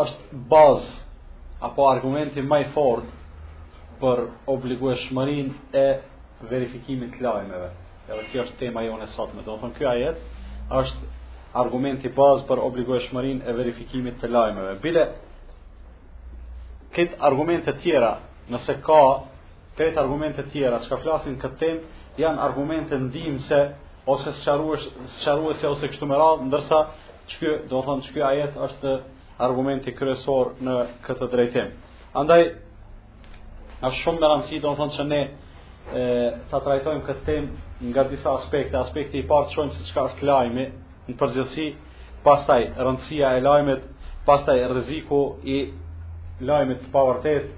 është bazë apo argumenti më i fortë për obligueshmërinë e verifikimit të lajmeve. Edhe kjo është tema jonë e sotme. Domethënë ky ajet është argumenti bazë për obligueshmërinë e verifikimit të lajmeve. Bile krejt argumentet tjera, nëse ka Krejt argumentet tjera çka flasin këtë temë janë argumente ndihmëse ose sqarues sqaruese ose kështu me radhë, ndërsa qiky, domethënë qiky ajet është argumenti kryesor në këtë drejtim. Andaj është shumë me rëndësi, domethënë që ne e, ta trajtojmë këtë temë nga disa aspekte. Aspekti i parë të shohim se çka është lajmi, në përgjithësi, pastaj rëndësia e lajmit, pastaj rreziku i lajmit të pavërtetë,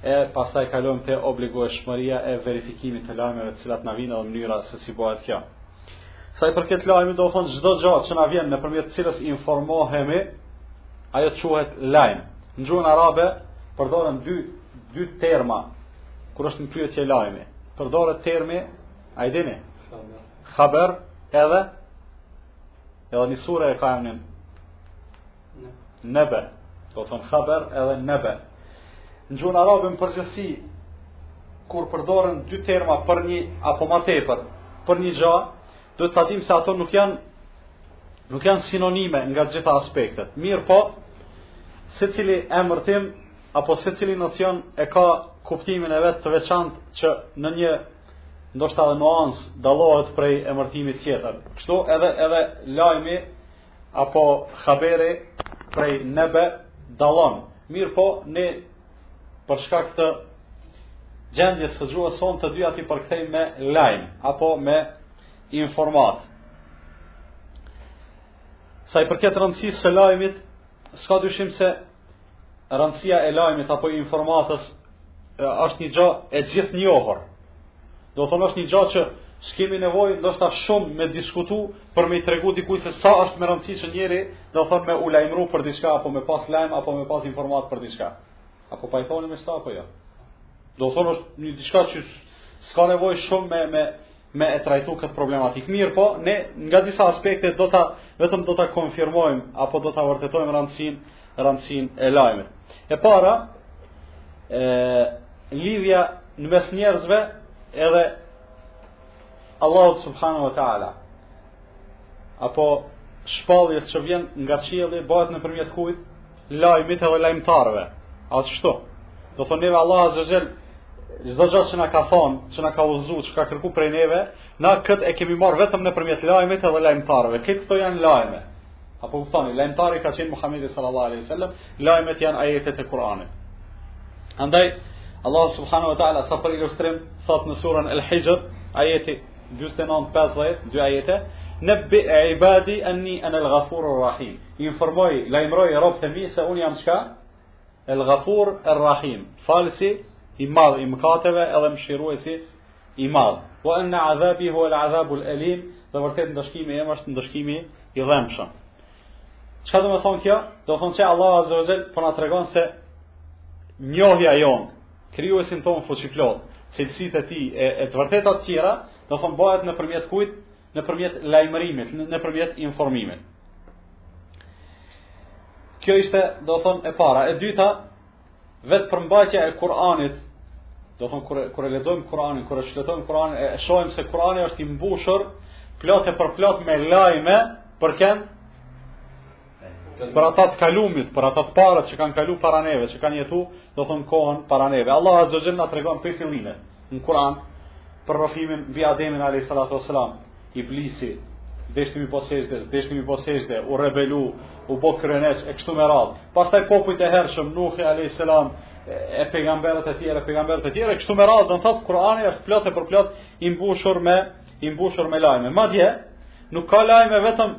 e pastaj kalojmë te obligueshmëria e verifikimit të lajmeve të cilat na vijnë dhe mënyra se si bëhet kjo. Sa i përket lajmit, domethënë çdo gjë që na vjen nëpërmjet të cilës informohemi, ajo quhet lajm. Në gjuhën arabe përdoren dy dy terma kur është në pyetje lajmi. Përdoret termi, a i dini? Haber edhe edhe një sure e ka emnin Nebe domethënë Haber edhe Nebe në gjuhën arabe në përgjithësi kur përdoren dy terma për një apo më tepër për një gjë duhet ta dimë se ato nuk janë nuk janë sinonime nga gjitha aspektet mirëpo secili emërtim apo secili nocion e ka kuptimin e vet të veçantë që në një ndoshta edhe nuancë dallohet prej emërtimit tjetër. Kështu edhe edhe lajmi apo haberi prej nebe dallon. Mirëpo, ne për shkak të gjendjes së gjuhës sonë të dyja i përkthejmë me lajm apo me informatë. Sa i përket rëndësisë së lajmit, s'ka dyshim se rëndësia e lajmit apo informatës është një gjë e gjithënjohur. Domethënë është një gjë që s'kemi nevojë ndoshta shumë me diskutu për me i tregu dikujt se sa është me rëndësi që njeri domethënë me u lajmëru për diçka apo me pas lajm apo me pas informatë për diçka. A po pajtoheni me qeta apo jo. Domethënë është një diçka që s'ka nevojë shumë me me me e trajtu këtë problematikë. Mirëpo, ne nga disa aspekte do ta vetëm do ta konfirmojmë apo do ta vërtetojmë rëndësinë rëndësinë e lajmit. E para, e, lidhja në mes njerëzve edhe Allahu subhanahu wa taala apo shpalljes që vjen nga qielli bëhet nëpërmjet kujt lajmit edhe lajmëtarëve. Ashtu që, Do thonë neve Allahu azze ve xhel çdo gjë që na ka thonë, që na ka udhëzuar, që ka kërkuar prej neve, na këtë e kemi marrë vetëm nëpërmjet lajmit edhe lajmëtarëve. Këtë këto janë lajme. Apo kuptoni, lajmëtari ka qenë Muhamedi sallallahu alaihi wasallam, lajmet janë ajetet e Kuranit. Andaj Allah subhanahu wa taala sa për ilustrim thot në surën Al-Hijr, ajeti 49-50, dy ajete, "Nabi ibadi anni ana al-ghafurur rahim." Informoji, lajmëroji robët e mi se unë jam çka? El Gafur er Rahim, falësi i madh i mëkateve edhe mëshiruesi i madh. Wa anna azabi huwa al-azabu al-alim, dhe vërtet ndëshkimi im është ndëshkimi i dhimbshëm. Çka do me thonë kjo? Do të thonë se Allahu Azza wa Jall po na tregon se njohja jonë, krijuesin tonë fuqiplot, cilësitë e tij e, e të vërteta të tjera, do të thonë bëhet nëpërmjet kujt? nëpërmjet lajmërimit, nëpërmjet informimit. Kjo ishte, do të thonë, e para. E dyta, vetë përmbajtja e Kur'anit, do të thonë kur kur e lexojmë Kur'anin, kur e shfletojmë Kur'anin, e shohim se Kur'ani është i mbushur plot e përplot me lajme për kënd për ata të kalumit, për ata të parët që kanë kalu para neve, që kanë jetu, do thonë kohën para neve. Allah Azza wa Jall na tregon për fillimin në Kur'an për rrëfimin mbi Ademin alayhi salatu wasalam, iblisi, s'deshti me bo sexhde, s'deshti me bo sexhde, u rebelu, u bë kryeneç e kështu me radhë. Pastaj popujt e hershëm Nuhi alayhis salam e pejgamberët e tjerë, pejgamberët e tjerë, kështu me radhë, do thotë Kur'ani është plot e përplot i mbushur me i mbushur me lajme. Madje nuk ka lajme vetëm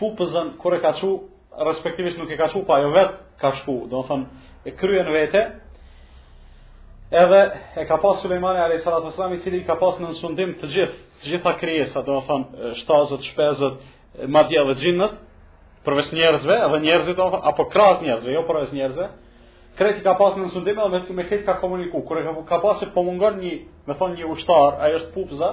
Pupëzën kur e ka çu, respektivisht nuk e ka çu, po ajo vet ka shku, do të thonë në krye n'vete. Edhe e ka pas Sulejmani alayhi salatu wasalam i cili i ka pas nën sundim të gjithë, të gjitha krijesat, do të thonë shtazët, shpezët, madje edhe xhinët, përveç njerëzve, edhe njerëzit do apo krahas njerëzve, jo përveç njerëzve. Krejt i ka pas nën sundim edhe me krejt ka komunikuar. Kur e ka, ka pa se po mungon një, me thon një ushtar, a është pupza,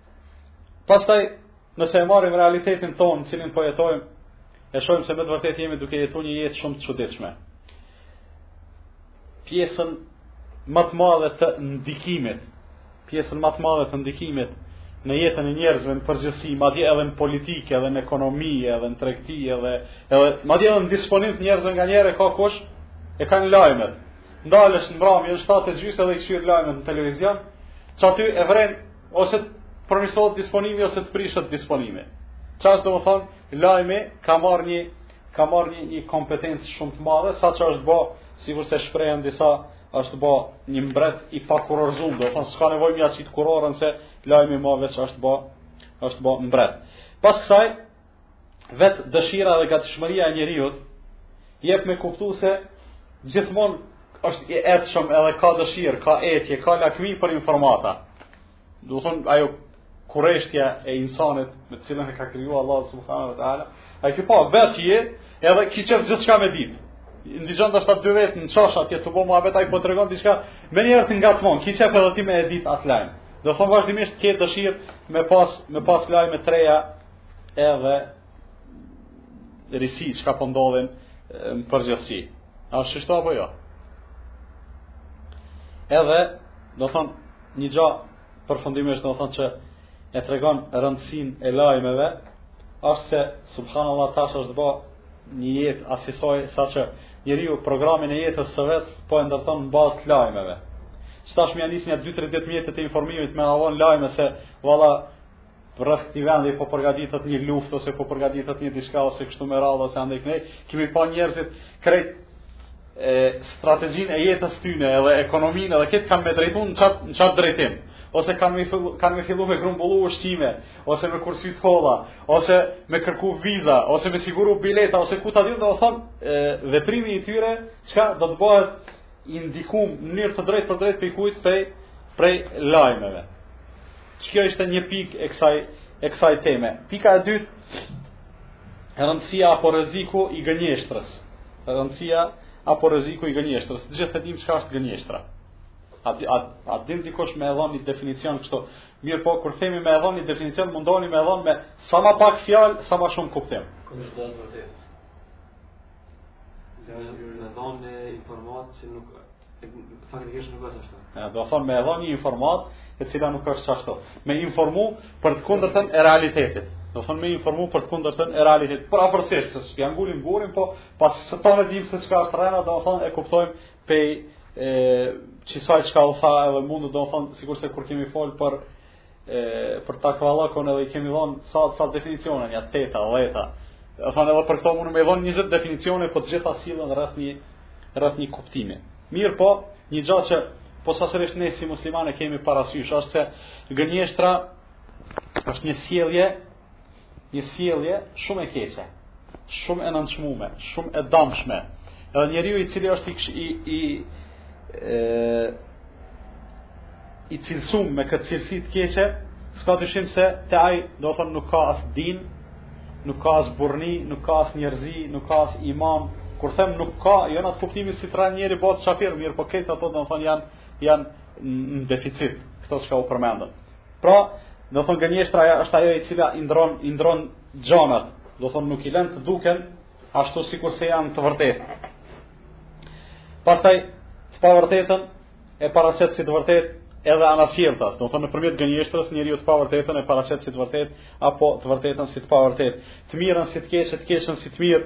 Pastaj, nëse e marrim realitetin tonë, n'cilin po jetojmë, e shohim se me të vërtet jemi duke jetu një jetë shumë të çuditshme. Pjesën më të madhe të ndikimit, pjesën më të madhe të ndikimit në jetën e njerëzve në përgjithësi, madje edhe në politikë, edhe në ekonomi, edhe në tregti, edhe edhe madje edhe në disponim të njerëzve nganjëherë e ka kush e kanë lajmet. Ndalesh në mbrëmje në 7 e gjysë edhe i kqyr lajmet në televizion, që aty e vren Ose të përmirësohet disponimi ose të prishet disponimi. Çka është domethonë, lajmi ka marrë një, ka marrë një, një kompetencë shumë të madhe, saqë është bo, sikurse shprehen disa, është bo një mbret i pakurorëzum, do thonë, s'ka nevoj m'ja qitë kurorën se lajmi ma veç është bo, është bo mbret. Pas kësaj, vetë dëshira dhe gatishmëria e njeriut jep me kuptu se gjithmon është i etshëm edhe ka dëshirë, ka etje, ka lakmi për informata. Do thonë ajo kureshtja e insanit me të cilën e ka kriju Allah subhanahu wa taala, ai që po vetë edhe ki qef gjithçka me ditë. Ndigjon tash dy vetë në qoshe tu bisedu, ai po tregon diçka, menjëherë të ngacmon, ki qef edhe ti me e ditë atë lajm. Do thonë vazhdimisht ke dëshirë me pas me pas lajme të reja edhe risi çka po ndodhin në përgjithësi. A është qishtu apo jo? Edhe, do thonë, një gja përfundimisht, do thonë që e tregon rëndësin e lajmeve, është se, subhanallah, tash është bo një jetë asisoj, sa që njeriu programin e jetës së vetë, po e ndërton në bazë të lajmeve. Që tash me ia nis një 2-3 ditë mjetet e informimit me dhon lajme se, vala, rreth këtij vendi po përgatitet një luftë ose po përgatitet një diçka ose kështu me radhë ose andaj ne kemi pa njerëzit krejt strategjinë e jetës tyne edhe ekonominë edhe këtë kanë me drejtu në qat në qat drejtim ose kanë me fillu, kanë me fillu me grumbullu ushqime ose me kursy të holla ose me kërku viza ose me siguru bileta ose ku ta di un do të thon veprimi i tyre çka do të bëhet i ndikuar në mënyrë të drejtë për drejtë prej kujt prej prej lajmeve. Kjo ishte një pikë e kësaj e kësaj teme. Pika e dytë rëndësia apo rreziku i gënjeshtrës. Rëndësia apo rreziku i gënjeshtrës. Të gjithë e dimë çka është gënjeshtra. A a a din dikush me dhon një definicion kështu? Mirë po, kur themi me dhon një definicion, mundoni me dhon me sa ma pak fjalë, sa ma shumë kuptim. Kush do të vërtetë? Me dhan një informat që nuk faktikisht nuk është ashtu. Ja, do thonë me dhënë një informat e cila nuk është ashtu. Me informu për të kundërtën e realitetit. Do thonë me informu për të kundërtën e realitetit. Për afërsisht se s'ka ngulim gurin, po pasi tanë e dimë se çka është rrena, do thonë e kuptojmë prej qisaj çka u tha edhe mundu do thonë sikurse kur kemi fol për e për takvallakun edhe i kemi dhënë sa sa definicione nja 8 a 10. Do thonë edhe për këto mun me i dhon 20 definicione, po të gjitha sillen rreth një rreth një kuptimi. Mirë po, një gjë që posaçërisht ne si muslimanë kemi parasysh është se gënjeshtra është një sjellje Një sjellje shumë e keqe, shumë e nënçmume, shumë e damshme. Edhe njeriu i cili është i i i cilësum me këtë cilësi të keqe, s'ka dyshim se te ai do të thonë nuk ka as din, nuk ka as burrni, nuk ka as njerëzi, nuk ka as iman. Kur them nuk ka, jo në atë kuptimin si rren njeri bëhet qafir, mirë po këto ato do të thonë janë janë në deficit, këto që u përmendën. Pra, do të thotë gënjeshtra është ajo e cila i ndron i ndron gjanat, do të thotë nuk i len të duken ashtu sikurse janë të vërtetë. Pastaj të pavërtetën e paraqet si të vërtetë edhe anasjelltas, do të thotë nëpërmjet gënjeshtrës njeriu të pavërtetën e paraqet si të vërtetë apo të vërtetën si të pavërtetë, të mirën si të keqe, të keqen si të mirë,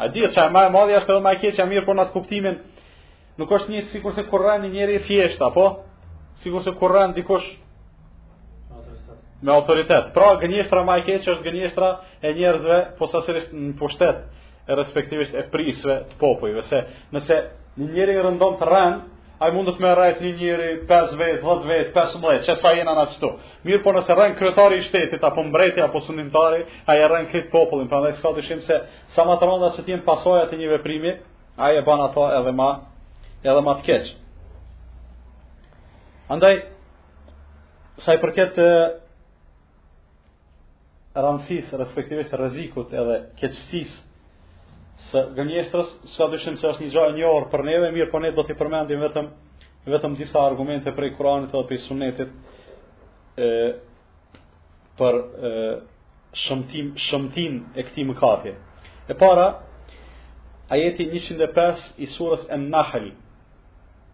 A dihet çfarë më e madhi është edhe më e keqja mirëpo në atë kuptimin nuk është njëjtë sikurse kur rren një njeri i thjeshtë apo sikurse kur rren dikush me autoritet. Pra gënjeshtra më e keqe është gënjeshtra e njerëzve posaçërisht në pushtet e respektivisht e prijësve të popujve se nëse një njeri i rëndomtë rren ai mund t' me rrejt një njeri 5 vetë, 10 vetë, 15, çfarë janë ato? Mirëpo nëse rren kryetari i shtetit, apo mbreti, apo sundimtari, ai e rren krejt popullin, prandaj s'ka dyshim se sa ma të randa që t'jenë pasojat e një veprimi, ai e ban ato edhe ma, edhe ma të keq. Andaj, sa i përket randësisë, respektivisht rrezikut edhe keqësisë së gënjeshtrës, s'ka dyshim se është një gjë e njohur për neve, mirëpo ne do t'i përmendim vetëm vetëm disa argumente prej Kuranit dhe prej Sunnetit e për e, shëmtinë shëmtinë e këtij mëkati. E para, ajeti 105 i surës An-Nahl,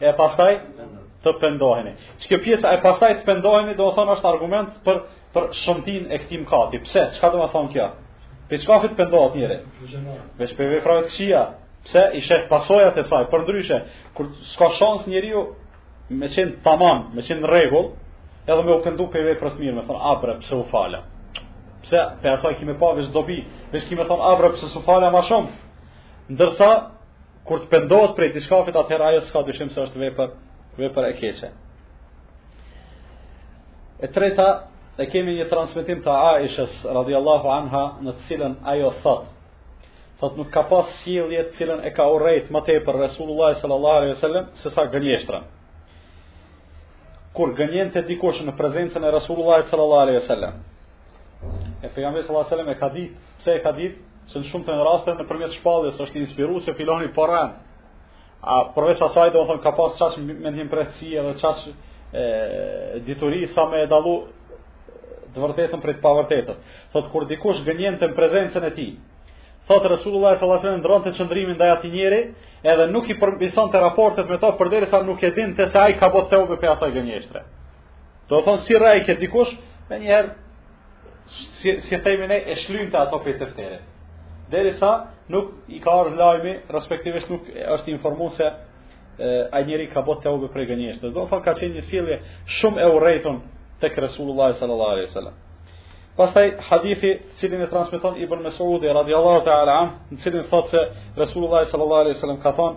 E pastaj të pendoheni. Që kjo pjesa e pastaj të pendoheni, domethanë është argument për, për shëmtinë e këtij mëkati. Pse? Çka domethanë kjo? Prej çkafit pendohet njeri? Veç prej veprave të këqija. Pse? I sheh pasojat e saj. Përndryshe, kur s'ka shans njeriu me qenë tamam, me qenë në rregull, edhe me u pendu prej veprës mirë, me thanë, a bre, pse u fala? Pse? Prej asaj ki me pa veç dobi, veç ki me thanë, a bre, pse s'u fala ma shumë? Ndërsa, Kur të pendohet prej diçkafit, atëherë ajo s'ka dyshim se është vepër, vepër e keqe. E treta, e kemi një transmetim të Aishës, radiallahu anha, në të cilën ajo thot. Thot nuk ka pas sjellje të cilën e ka urrejt më tepër Resulullah sallallahu alaihi wasallam se sa gënjeshtrën. Kur gënjente dikush në prezencën e Resulullah sallallahu alaihi wasallam, E pejgamberi sallallahu alajhi wasallam e ka ditë, pse e ka ditë? Se në shumtën e rasteve nëpërmjet shpalljes është inspiru se filani po rren. A përveç asaj do të thotë ka pas qaq mendjemprehtësi edhe qaq dituri sa me e dallu të vërtetën prej të pavërtetës. Thot kur dikush gënjente në prezencën e tij. Thot Resulullah sallallahu alajhi wasallam ndronte qëndrimin ndaj atij njeri, edhe nuk i përmirësonte raportet me to përderisa nuk e dinte se ai ka bo teube prej asaj gënjeshtre. Do të thonë si rrejke dikush, me njëherë si si themi ne e shlynte ato prej tefteri. Derisa nuk i ka ardhur lajmi, respektivisht nuk është informuar se ai njeri ka bo teube prej gënjeshtre. Do thonë ka qenë një sjellje shumë e urrejtun tek Resulullah sallallahu alaihi wasallam. Pastaj hadithi të cilin e transmeton Ibn Mesudi radhiyallahu ta'ala an, në të cilin thotë se Resulullah sallallahu alaihi wasallam ka thonë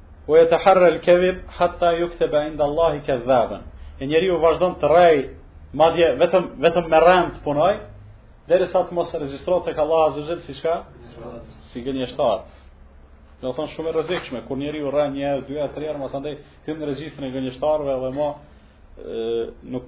Ue jeteharra el kedhib, hatta juktebe inda Allahi kedhdhaben. E njeriu vazhdon të rrej, madje vetëm, vetëm me rrenë të punojë, derisa të mos regjistrohet tek Allahu azze ue xhel si çka? Si gënjeshtar. Do të thonë shumë e rrezikshme, kur njeriu rren një herë, dy, tre, masandej hyn në regjistrin e gënjeshtarëve dhe ma, e, nuk,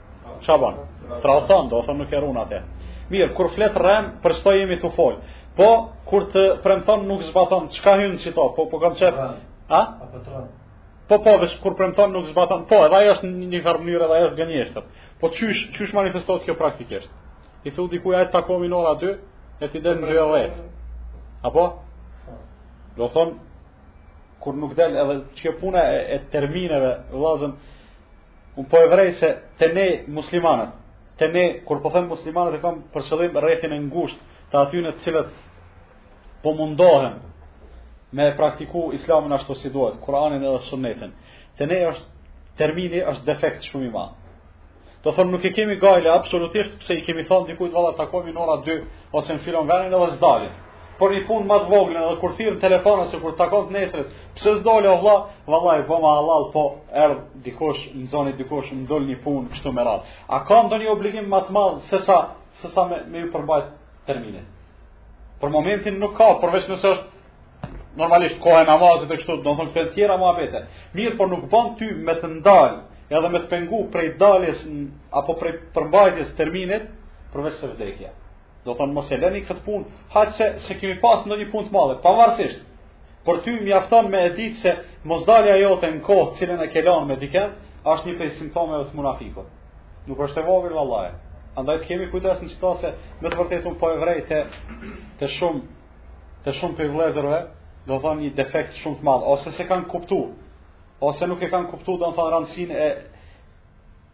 Ça ban? Tradhton, do thonë nuk e ruan atë. Mirë, kur flet rren, për çfarë jemi tu fol? Po, kur të premton nuk zbaton, çka hyn te qito? Po po kam qef. A? Po po, veç kur premton nuk zbaton. Po, edhe ajo është në një farë mënyrë, edhe ajo është gënjeshtër. Po çysh, çysh manifestohet kjo praktikisht? I thu dikujt takomi në ora dy, e ti del në dy orë. Apo? Po. Do thon kur nuk del edhe qikjo puna e, e termineve, vllazën, Unë po e vrej se të ne muslimanët, të ne, kur po them muslimanët e kam për qëllim rrethin e ngushtë të atyne të cilët po mundohen me e praktiku islamin ashtu si duhet, Kur'anin edhe sunnetin. Të ne është, termini është defekt shumë i madh. Do thonë nuk e kemi gajle absolutisht pse i kemi thonë dikujt valla takohemi në ora 2 ose në filon venin edhe s'dalin. për një punë më të vogël edhe kur e thirr në telefon ose kur e takon të nesrit, pse s'dole o vlla? Vallai bo ma hallall, po erdh dikush, më nxuni dikush, më dol një punë kështu me radhë. A ka ndonjë obligim më të madh se sa se sa me me ju përmbajt terminit? Për momentin nuk ka, përveç nëse është normalisht koha e namazit e kështu, do të thonë këto tjera muhabete. Mirë, por nuk bën ty me të ndal, edhe me të pengu prej daljes apo prej përmbajtjes terminit përveçse vdekja. Do thonë mos e leni këtë punë, hajt se, se kemi pas ndonjë punë të madhe, pavarësisht. Por ty mjafton me e ditë se mosdalja jote në kohë të cilën e ke lon me dikend, është një prej simptomeve të munafikut. Nuk është e vogël vallahi. Andaj të kemi kujdes në qëta se me të vërtetë unë po e vrej te te shumë te shumë prej vëllezërve, do të thonë një defekt shumë të madh, ose s'e kanë kuptuar, ose nuk e kanë kuptuar do të thonë rëndësinë e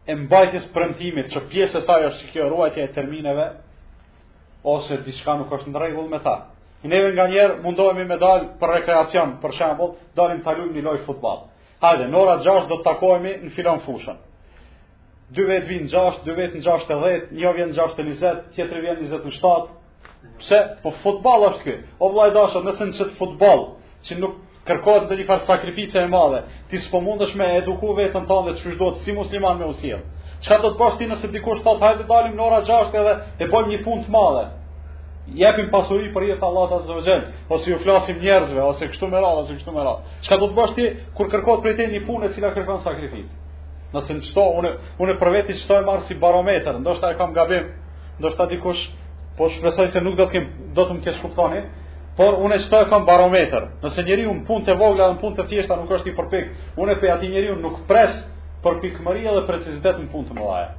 e mbajtjes premtimit që pjesë e saj është qikjo ruajtje e termineve ose diçka nuk është në rregull me ta. Neve nganjëherë mundohemi me dal për rekreacion, për shembull, dalim ta luajmë një lojë futboll. Hajde, në ora 6 do të takohemi në filon fushën. Dy vetë vijnë në 6, dy vetë në 6 e 10, një vjen 6 e 20, tjetri vjen 20 në 7, Pse, po futbol është ky. O vëlla i dashur, nëse në çet futbol që nuk kërkohet ndonjëfarë sakrifice e madhe, ti s'po mundesh me eduku veten tënde qysh duhet si musliman me u sjell. Çka do të bësh ti nëse dikush thotë hajde dalim në ora 6 edhe e bëjmë një punë të madhe? Jepim pasuri për hir t'Allahut azze ve xhel, ose ju flasim njerëzve, ose kështu me radhë, ose kështu me radhë. Çka do të bësh ti, kur kërkohet prej teje një punë e cila kërkon sakrificë? Nëse në qëto, unë, unë për veti qëto e marr si barometer, ndoshta e kam gabim, Ndoshta dikush po shpresoj se nuk do të kem do të më keqkuptoni, por unë qëto e kam barometër. Nëse njeriu në punë të vogla dhe në punë të thjeshta nuk është i përpiktë, unë pe atë njeriu nuk pres përpikëri dhe precizitet në punë të mëdhaja.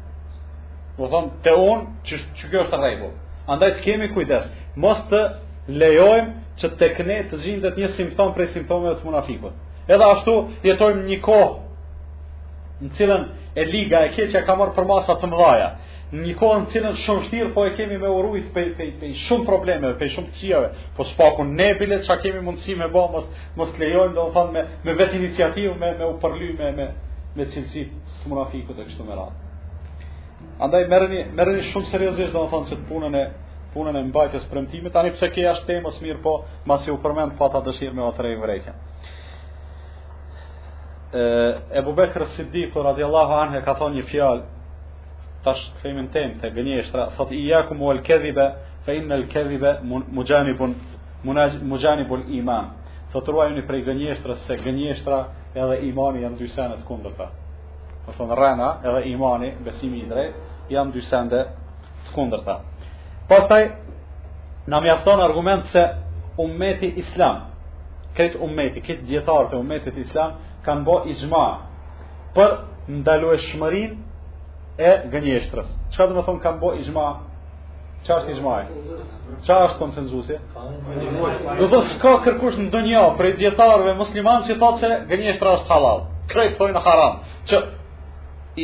Domethënë te unë që që kjo është rregull. Andaj të kemi kujdes, mos të lejojmë që tek ne të gjindet një simptom prej simptomeve të munafikut. Edhe ashtu jetojmë një kohë në të cilën e liga e keqja ka marrë përmasa të mëdhaja. Në një kohë në të cilën shumë vështirë po e kemi me u rujt pe pe pe shumë problemeve, pe shumë të këqijave, po s'paku ne bile ça kemi mundësi me bë, mos mos të lejojmë domethënë me me vetiniciativë me me u përly me me me cilësi të munafikut e kështu me radhë. Andaj merrni merrni shumë seriozisht domethënë çet punën e punën e mbajtjes së premtimit. Tani edhe pse ke jashtë temës mirëpo, masi u përmend pata dëshirë me tërheq vërejtjen. Ebu Bekr Siddiq radiallahu anhu ka thonë një fjalë Tash të kthehemi në temë te gënjeshtra, thotë ijjakum vel-kedhibe, fe inne al-kedhibe muxhanibun, muxhanibun lil iman. Thotë ruajuni prej gënjeshtrës, se gënjeshtra edhe imani janë dy sende të kundërta. Domethënë rrena edhe imani, besimi i drejtë, janë dy sende të kundërta. Pastaj, na mjafton argument se umeti islam, krejt umeti, krejt dijetarët e umetit islam, kanë bo ixhma, për ndalueshmërinë e gënjeshtrës. Çka do të thonë kanë bë ixhma? Çka është ixhma? Çka është konsensusi? Do të thotë s'ka kërkush në dynja prej dijetarëve muslimanë që thotë se gënjeshtra është halal. Krejt thonë haram. A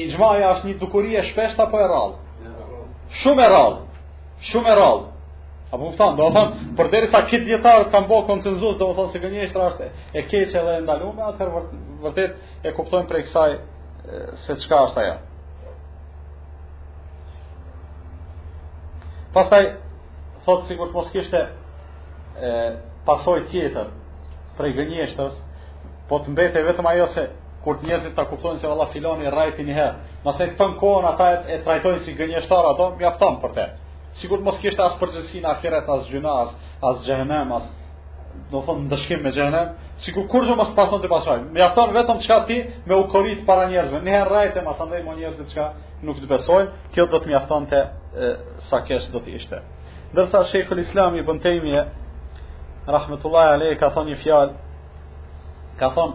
ixhma është një dukuri e shpeshtë apo e rrallë? Shumë e rrallë. Shumë e rrallë. A po kupton, do të thotë, përderisa krejt dijetarët kanë bë konsensus, do të thotë se gënjeshtra është e keqe dhe e ndalume, atëherë vërtet E kuptojmë prej kësaj se çka është ajo. Pastaj thotë sikur të mos kishte pasojë tjetër prej gënjeshtrës, po të mbetej vetëm ajo se kur të njerëzit ta kuptojnë se valla filani rrejti një herë, mos e tërë kohën ata e trajtojnë si gënjeshtar ato, mjafton për të. Sikur të mos kishte as përgjegjësi në ahiret, as gjynah, as, as xhehenem, as do t'thon ndëshkim me xhenem, sikur kur jo mos pasonte asaj. Mjafton vetëm çka ti me u korit para njerëzve. Një herë rrejtë mas andaj mo njerëzit çka nuk të besojnë, kjo do të mjaftonte sa keq do të ishte. Ndërsa Sheikhul Islam Ibn Taymiyah rahmetullahi alayhi ka thonë një fjalë ka thonë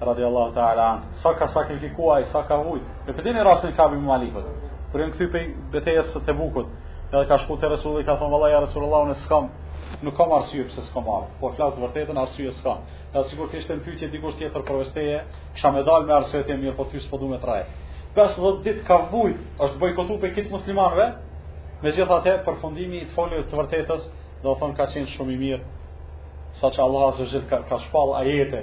Radiallahu ta'ala an. Sa ka sakrifikua i sa ka vujt. E dini rastin Kab ibn Malikut. Kur janë kthy pej betejes së Tebukut. Edhe ka shku të Resulli i ka thonë vallahi ja Resulullah unë s'kam nuk kam arsye pse s'kam marrë. Po flas të vërtetën arsye s'kam. Edhe sikur të ishte në pyetje dikush tjetër përveç teje, kisha me dal me arsye të mirë, po ty s'po du me të rrejt. 50 ditë ka vujt, është bojkotuar pej krejt muslimanëve. Megjithatë, përfundimi i të folurit të vërtetës, do të thonë ka qenë shumë i mirë, sa që Allah azza wa jall ka, ka shpall ajete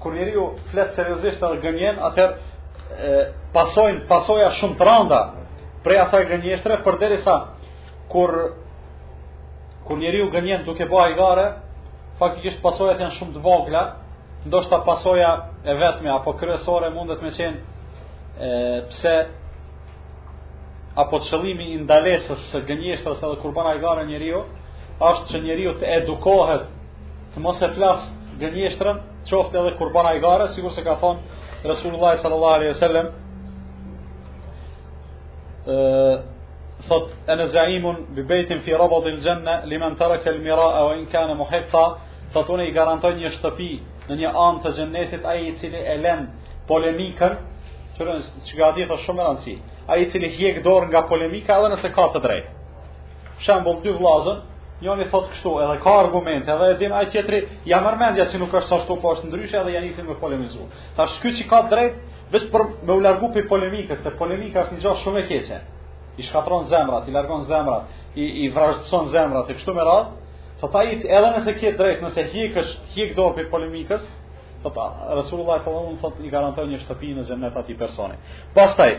Kur njeriu flet seriozisht edhe gënjen, atëherë pasojnë pasoja shumë të randa prej asaj gënjeshtre, përderisa kur kur njeriu gënjen duke ba hajgare, faktikisht pasojat janë shumë të vogla, ndoshta pasoja e vetme apo kryesore mundet me qenë e, pse apo qëllimi i ndalesës së gënjeshtrës edhe kur ban hajgare njeriu, është që njeriu të edukohet Të mos e flas gënjeshtrën, qoftë edhe kur ban hajgare, sikur se ka thon Resulullah sallallahu alaihi wasallam. ë thot ana zaimun bi baytin fi rabd al janna liman taraka al miraa wa in kana muhiqqa thot unë i garantoj një shtëpi në një anë të xhennetit ai i cili e lën polemikën që çka është shumë e rëndësishme ai i cili hjek dorë nga polemika edhe nëse ka të drejtë Shembull dy vëllazër, njëri thotë kështu, edhe ka argumente, edhe e din ai tjetri, ia merr mendja se nuk është ashtu, po është ndryshe edhe ja nisin me polemizu. Tash ky që ka drejt, vetëm për me u largu pej polemikës, se polemika është një gjë shumë e keqe. I shkatron zemrat, i largon zemrat, i i vrazhdson zemrat, e kështu me radhë. Thot ai edhe nëse ke drejt, nëse hjekësh, hjek dorë pej polemikës, thot Resulullah sallallahu alaihi wasallam i garantoj një shtëpi në xhennet atij personi. Pastaj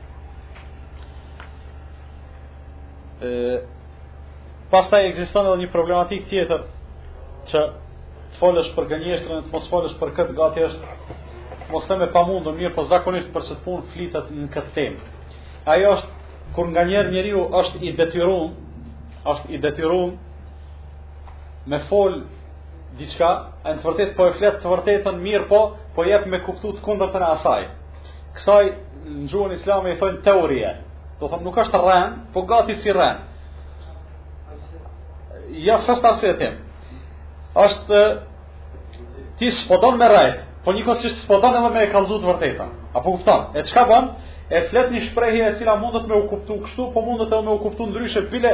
Pastaj ekziston edhe një problematik tjetër që të folësh për gënjeshtrën, të mos folësh për këtë gati është mos t'them e pamundun, mirëpo zakonisht për këtë punë flitet në këtë temë. Ajo është, kur nganjëherë njeriu është i detyrun, është i detyrun me folë diçka, e në të vërtet po e flet të vërtetën mirëpo, po jep me kuptu të kundërtën e asaj. Kësaj në gjuhën islame i thonë teurije. Do me thonë nuk është rren, po gati si rren. Ja sa sta se them. Është ti s'po don me rrejt, po njëkohësisht s'po don edhe me e kallzu të vërtetën. A po kupton? E çka bën? E flet një shprehje e cila mundet me u kuptu kështu, po mundet edhe me u kuptu ndryshe, bile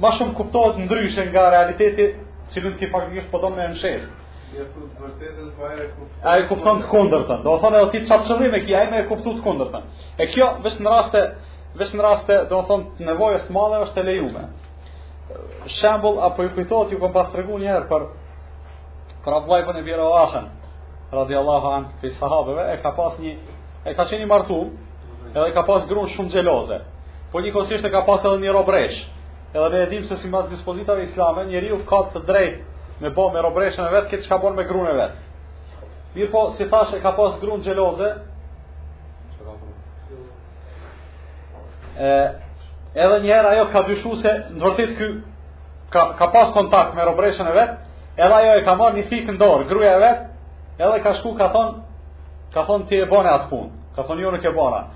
ma shumë kuptohet ndryshe nga realiteti cilin ti faktikisht po do me e Ai e kupton të kundërtën Do me thonë edhe ti qatë qëllim e ki Ai me e kuptu të kundërtën E kjo veç në raste Veç në raste Do me thonë nevojës të madhe është e lejume Shembull a po ju kujtohet Ju kom pas tregu njëherë për Për Abdullah ibn Abi Rawahan radhiyallahu anh prej sahabëve e ka pas një e ka qenë i martu edhe ka pas grun shumë xheloze po njëkohësisht e ka pas edhe një robreshë Edhe ne e dimë se simbas dispozitave islame, njeriu ka të drejtë me bo me robreshën e vet, atë çka bon me grun e vet. Mirëpo, si thashë e ka pas grun xheloze, e, edhe njëherë ajo ka dyshu se në vërtetë ky, ka, ka pas kontakt me robreshën e vet, edhe ajo e ka marrë një thikë në dorë, gruja e vet, edhe ka shku i ka thonë, ka thonë ti e bone atë punë, ka thonë jo nuk e bona.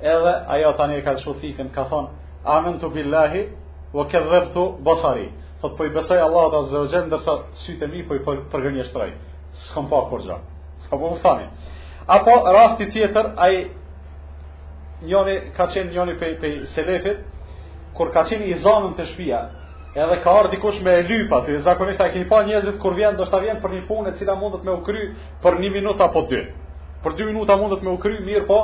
Edhe ajo tani e ka lëshu thikën, ka thonë, amentu billahi, ue kedhebtu basari. Thotë, po i besoj Allahut azze ve xhel, ndërsa sytë e mi po i përgënjeshtroj. S'kom pa kurgjo. S'kom pa tani. Apo, rasti tjetër, ai njoni, ka qenë njoni prej, prej selefit, kur ka qenë i zanun te shpia, edhe ka ardhë dikush me e lyp atë, zakonisht a keni pa njerëzit kur vjen, ndoshta vjen për një punë e cila mundet me u kry, për një minut apo dy. Për dy minuta mundet me u kry, mirëpo,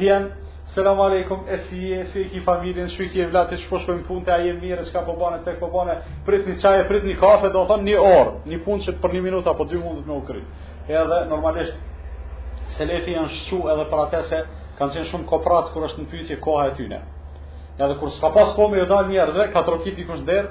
vjen, selam aleikum, e si je, si e ki familjen, si i ki evladët, e qysh po shkojnë punët, a je mirë, çka po bane, tek po bane, prit një çaj, prit një kafe, do me thonë një orë, një punë që për një minut apo dy mundet me u kry. Edhe, normalisht, selefi janë shqu edhe për atë se kanë qenë shumë koprracë kur është në pyetje koha e tyne. Edhe kur s'ka pas kohë me ju dalë njerëzve, ka trokit dikush në derë,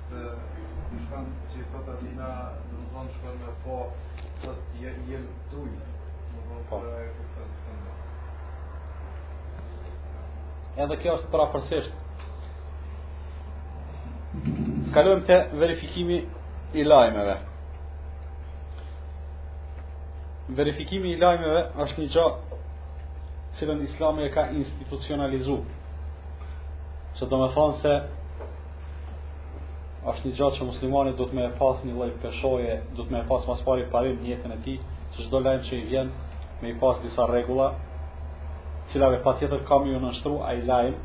Edhe kjo është përafërsisht Kalojmë te verifikimi i lajmeve Verifikimi i lajmeve është një gjo të Cilën islami e ka institucionalizu Që do me thonë se është një gja që muslimani duhet me e pas një lloj peshoje, duhet me e pas ma s'pari parim në jetën e tij, që çdo lajm që i vjen me i pas disa rregulla, të cilave patjetër ka me ju nënshtru ai lajm,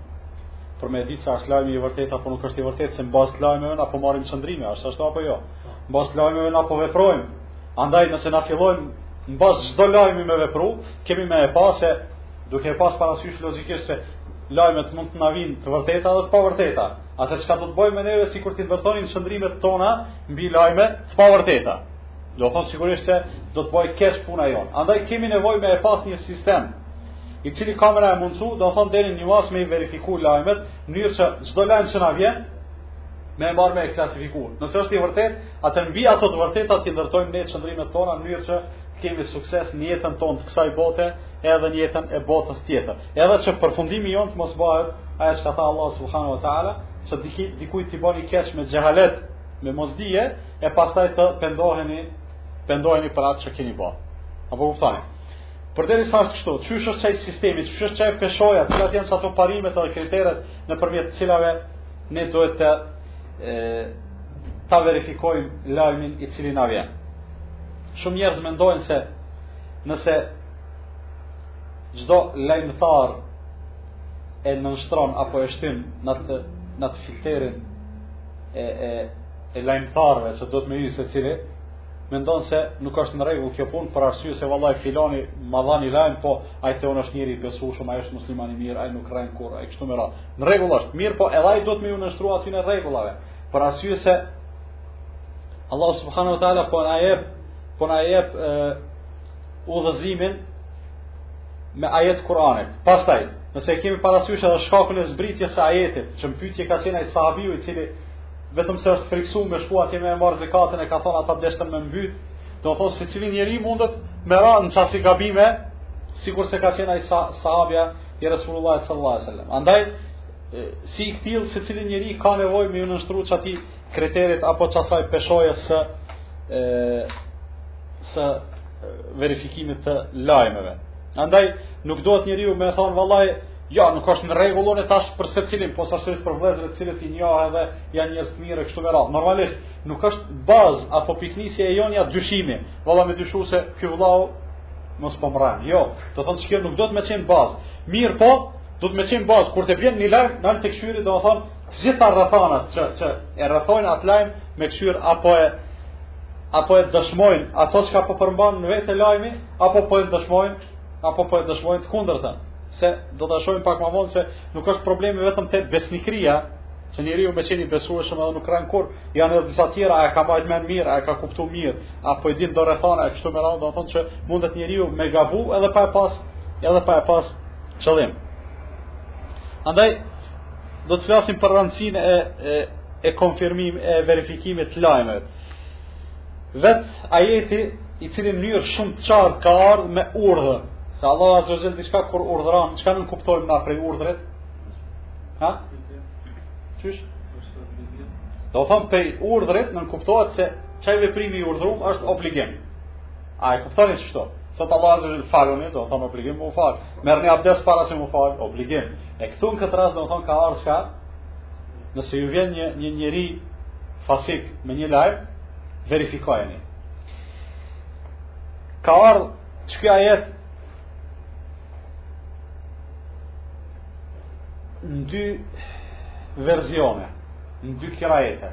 për me ditë se është lajm i vërtetë, apo nuk është i vërtetë, se në bazë të lajmeve na po marrim qëndrime, është ashtu apo jo, në bazë të lajmeve na po veprojmë, andaj nëse na fillojmë në bazë çdo lajmi me vepru, kemi me e pas e, duke e pas parasysh logikisht se lajmet mund të na vijnë të vërteta dhe të pavërteta. Atëherë çka do të bëhej me neve sikur t'i ndërtonim qëndrimet tona mbi lajme të pavërteta. Do të thotë sigurisht se do të bëhej keq puna jonë. Andaj kemi nevojë me e pas një sistem i cili ka me na e mundsu, do të thotë deri në një masë me i verifiku lajmet, në mënyrë që çdo lajm që na vjen me e marrë me e klasifiku. Nëse është i vërtetë, atëherë mbi ato të vërteta t'i ndërtojmë ne qëndrimet tona në mënyrë që kemi sukses në jetën tonë të kësaj bote, edhe në jetën e botës tjetër. Edhe që përfundimi jonë të mos bëhet, ajo që ka thanë Allah subhanahu wa ta'ala, që dikujt t'i bani keq me xhehalet, me mosdije, e pastaj të pendoheni, pendoheni për atë që keni bërë. A po kuptoni? Përderisa është kështu, qysh është qaj sistemi, qysh është qajo peshoja, cilat janë ato parimet apo kriteret nëpërmjet të cilave ne duhet të e, ta verifikojmë lajmin i cili na vjen. Shumë njerëz mendojnë se nëse Çdo lajmëtar e nënshtron apo e shtin në atë në atë filterin e e e lajmëtarëve që duhet me hy secili, mendon se nuk është në rregull kjo punë për arsye se vallahi filani ma dha një lajm, po ai te unë është njeri i besueshëm, ai është musliman i mirë, ai nuk rren kurrë, ai kështu me radhë. Në rregull është, mirëpo edhe ai duhet me ju nënshtru atyne rregullave. Për arsye se Allah subhanahu wa taala po na jep po na jep udhëzimin me ajet të Kur'anit. Pastaj, nëse e kemi parasysh edhe shkakun e zbritjes së ajetit, që në pyetje ka qenë ai sahabiu i cili vetëm se është friksuar me shku atje me marr zekatën e ka thonë ata deshtën me mbyt, do të thotë secili njeri mundet me ra në qasi gabime, sikurse ka qenë ai sahabi i Resulullah sallallahu alaihi wasallam. Andaj si i këtillë secili njeri ka nevojë me ju nënshtru qatij kriterit apo qasaj peshojes së së verifikimit të lajmeve. Andaj nuk duhet njeriu me thonë vallaj, jo, nuk është në rregull unë tash për secilin, posaçërisht për vëllezërit të cilët i njoh edhe janë njerëz të mirë kështu me radhë. Normalisht nuk është bazë apo pikënisje e jona dyshimi. Valla me dyshu se ky vëllau mos po m'rren. Jo, do të thotë qajo nuk duhet me qenë bazë. Mirëpo, duhet me qenë bazë kur të vjen një lajm, dal ta kqyri do të thotë Të gjitha rrethanat që që e rrethojnë atë lajm me kshyr apo e apo e dëshmojnë ato çka po përmban në vetë lajmi, apo po e dëshmojnë, apo po e dëshmojnë të kundërtën. Se do të shohim pak më vonë se nuk është problemi vetëm te besnikëria, që njeriu me qenë i besueshëm edhe nuk rren kurrë, janë edhe disa tjera, a e ka majt n'men mirë, a e ka kuptu mirë, a po i din do rethana, e kështu me radhë, domethënë që mundet njeriu me gabu edhe pa e pas, edhe pa e pas qëllim. Andaj, Do të flasim për rëndësinë e, e e konfirmim e verifikimit të lajmeve. Vet ajeti i cili në mënyrë shumë të qartë ka ardh me urdhën, se Allah azza wa jall diçka kur urdhëron, çka nënkuptojmë na prej urdhrit? Ha? Qysh? Domethënë prej urdhrit nënkuptohet se qaj veprimi i urdhërum është obligim. A është qashtu? Thot Allah azza wa jall faluni, domethënë obligim m'u fal. Merrni abdes para se m'u fal, obligim. E këtu në këtë rast, domethënë, ka ardhë çka, nëse ju vjen një, një njeri fasik me një lajm, verifikojeni. Ka ardhë, qiky ajet, në dy verzione, në dy kirajete.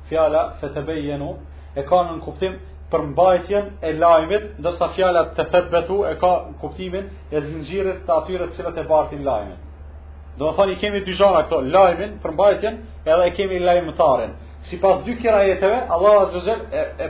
Fjala fetebejenu e ka nënkuptim përmbajtjen e lajmit, ndërsa fjala tethebetu e ka nënkuptimin e zinxhirit të atyre të cilët e bartin lajmin. Domethënë i kemi dy gjana këtu, lajmin, përmbajtjen edhe e kemi lajmëtarin. Sipas dy kirajeteve, Allahu azza e, e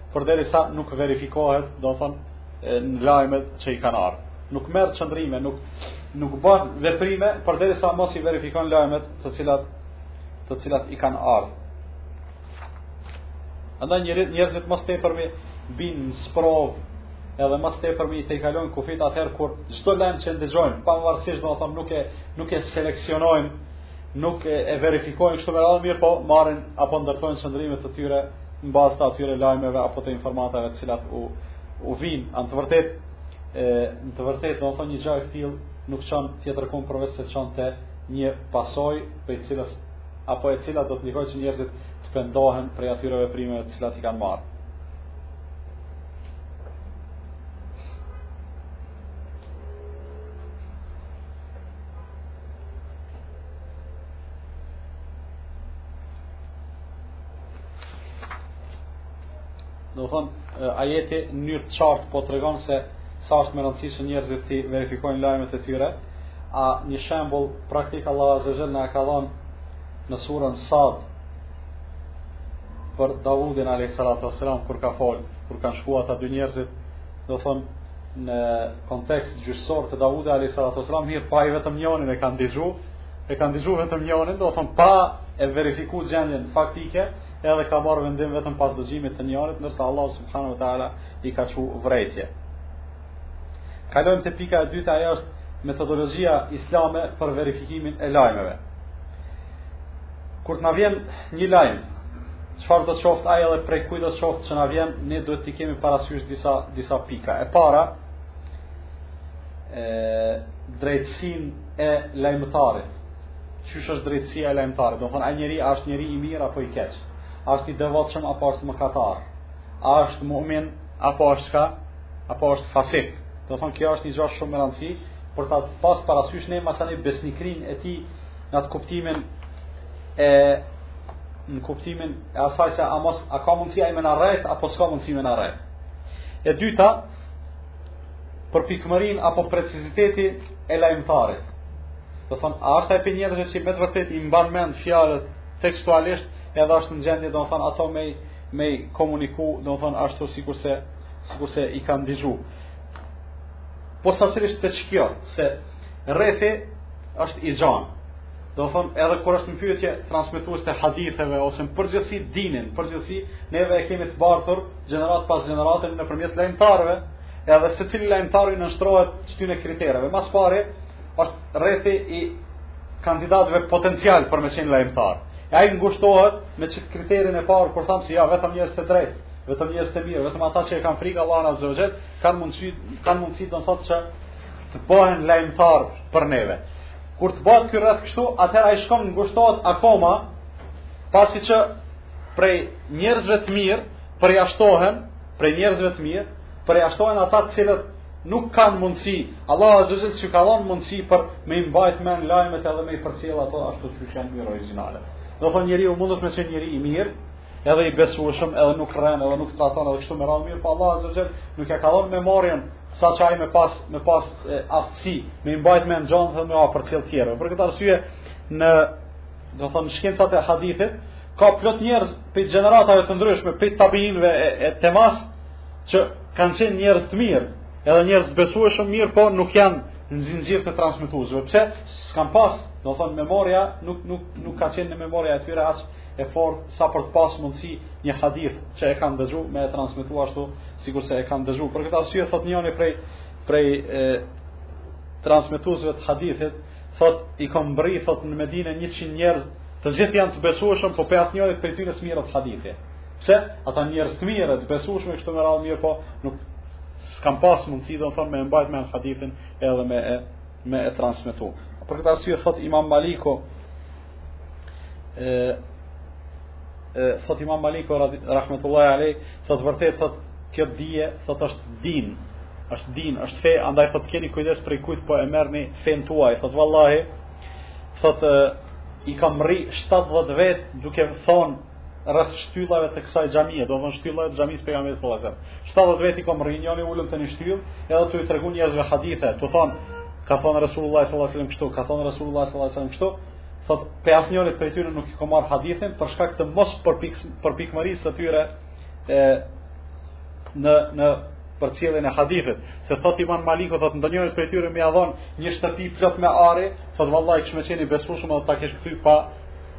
Përderisa nuk verifikohet, domethënë, në lajmet që i kanë ardh. Nuk merr qëndrime, nuk nuk bën veprime përderisa mos i verifikon lajmet të cilat të cilat i kanë ardh. Andaj njerëzit njerëzit më s'tepërmi bijnë n'sprovë edhe më s'tepërmi tejkalojnë kufijtë atëherë kur çdo lajm që ndëgjojnë, pavarësisht domethënë nuk e nuk e seleksionojnë nuk e verifikojnë kështu me radhë, mirëpo marrin apo ndërtojnë qëndrime të tyre në bazë të atyre lajmeve apo të informatave të cilat u u vijnë. Në të vërtetë, e në të vërtetë domethënë një gjë e tillë nuk çon tjetërkun përveç se çon te një pasojë prej të cilës apo e cila do të ndikojë që njerëzit të pendohen prej atyre veprimeve të cilat i kanë marrë. domethënë ajeti në mënyrë të qartë po tregon se sa është me rëndësi që njerëzit t'i verifikojnë lajmet e tyre. A një shembull praktik Allah azza jall na e ka dhënë në surën Sad për Davudin alayhis salam kur ka fol, kur kanë shkuar ata dy njerëzit do thonë në kontekst gjyqësor të Davudit alayhi salatu wasalam mirëpo ai vetëm njanin e ka dëgju e ka dëgju vetëm njanin do thon pa e verifiku gjendjen faktike edhe ka marrë vendim vetëm pas dëgjimit të njanit ndërsa Allah subhanahu wa taala i ka çu vrejtje kalojmë te pika e dytë ajo është metodologjia islame për verifikimin e lajmeve Kur të na vjen një lajm, çfarë do të qoftë ai edhe prej kujt do të qoftë që na vjen, ne duhet t'i kemi parasysh disa disa pika. E para, drejtësinë e lajmëtarit. Qysh është drejtësia e lajmëtarit? Do thonë ai njeri është njeri i mirë apo i keq? A është i devotshëm apo është mëkatar? A është mu'min apo është çka? Apo është fasik? Do thonë kjo është një gjë shumë e rëndësishme për ta pas parasysh ne mas ani besnikrinë e tij Në atë kuptimin e në kuptimin e asaj se a mos a ka mundësi ai me na rrejt apo s'ka mundësi me na rrejt. E dyta përpikmërinë apo preciziteti e lajmëtarit. Do thon, a është ai pej njerëzve që me të vërtet i mban mend fjalët tekstualisht, edhe është në gjendje, do thon, ato me i komuniku, do thon, ashtu sikurse sikurse i kanë dëgju. Po sasisht qikjo, se Rrethi është i gjanë. Do thon edhe kur është në pyetje transmetues të haditheve ose në përgjithësi dinit, përgjithësi neve e kemi të bartur gjeneratë pas gjenerate nëpërmjet lajmtarëve, edhe secili lajmtar i nënshtrohet qityne kritereve. Mas pari është rrethi i kandidatëve potencial për me qenë lajmtar. E ai ngushtohet me qit kriterin e parë kur thamë se ja vetëm njerëz të drejtë, vetëm njerëz të mirë, vetëm ata që e kanë frikë Allahun azza wa jall kanë mundësi kanë mundësi të thotë se të bahen lajmtarë për neve. Kur të bahet ky rreth kështu, atëherë ai shkon ngushtohet akoma, pasi që prej njerëzve të mirë përjashtohen, prej njerëzve të mirë përjashtohen ata të cilët nuk kanë mundësi, Allahu azza jall s'ju ka dhënë mundësi për me i mbajt mend lajmet edhe me i përcjell ato ashtu siç janë në origjinale. Do thonë njeriu mundet me qenë njeri i mirë, edhe i besueshëm, edhe nuk rren, edhe nuk tradhton edhe kështu me radhë mirëpo Allah azza xal, nuk i ka dhënë memorien sa që ai me pas me pas aftësi, me i mbajt mend gjanat dhe me ja përcjell tjerve. Për këtë arsye në do thonë shkencat e hadithit ka plot njerëz pe gjeneratave të ndryshme, pe tabiinëve e, e te mas që kanë qenë njerëz të mirë, edhe njerëz të besueshëm mirëpo nuk janë në zinxhir të transmetuesve. Pse? S'kan pas, do thonë memoria nuk nuk nuk ka qenë memoria e tyre as e fortë sa për të pas mundësi një hadith që e kanë dëgju me e transmitu ashtu sikurse e kanë dëgju për këtë arsye thot njëri prej prej e, transmetuesve të hadithit thot i kom mbri thot në Medinë 100 njerëz të gjithë janë të besueshëm po pe asnjërit prej tyre s'mirret hadithi pse ata njerëz të mirë të besueshëm e kështu me radhë mirëpo nuk s'kan pas mundësi do me thonë me e mbajt mend hadithin edhe me e, me e transmitu për këtë arsye thot imam Maliku thot Imam Maliku rahmetullahi alej, thot vërtet thot kjo dije thot është din, është din, është fe, andaj thot keni kujdes prej kujt po e merrni fen tuaj, thot vallahi thot i kam mrri 70 vet duke thon rreth shtyllave të kësaj xhamie, do me thonë shtyllave të xhamisë pejgamberit sallallahu alajhi wasallam. 70 vet i kam mrri, janë ulë te ni shtyllë, edhe tu i tregu njerëzve hadithe, tu thon, ka thon Resulullah sallallahu alajhi wasallam kështu, ka thon Resulullah sallallahu alajhi wasallam kështu. Thot, pe asnjërit prej tyre nuk e kam marr hadithin për shkak të mospërpik përpikmërisë së tyre e në në përcjelljen e hadithit, se thot Imam Maliku thot ndonjërit prej tyre me ia dhon një shtëpi plot me ari, thot vallahi kish me qenë i besueshëm edhe ta kish kthy pa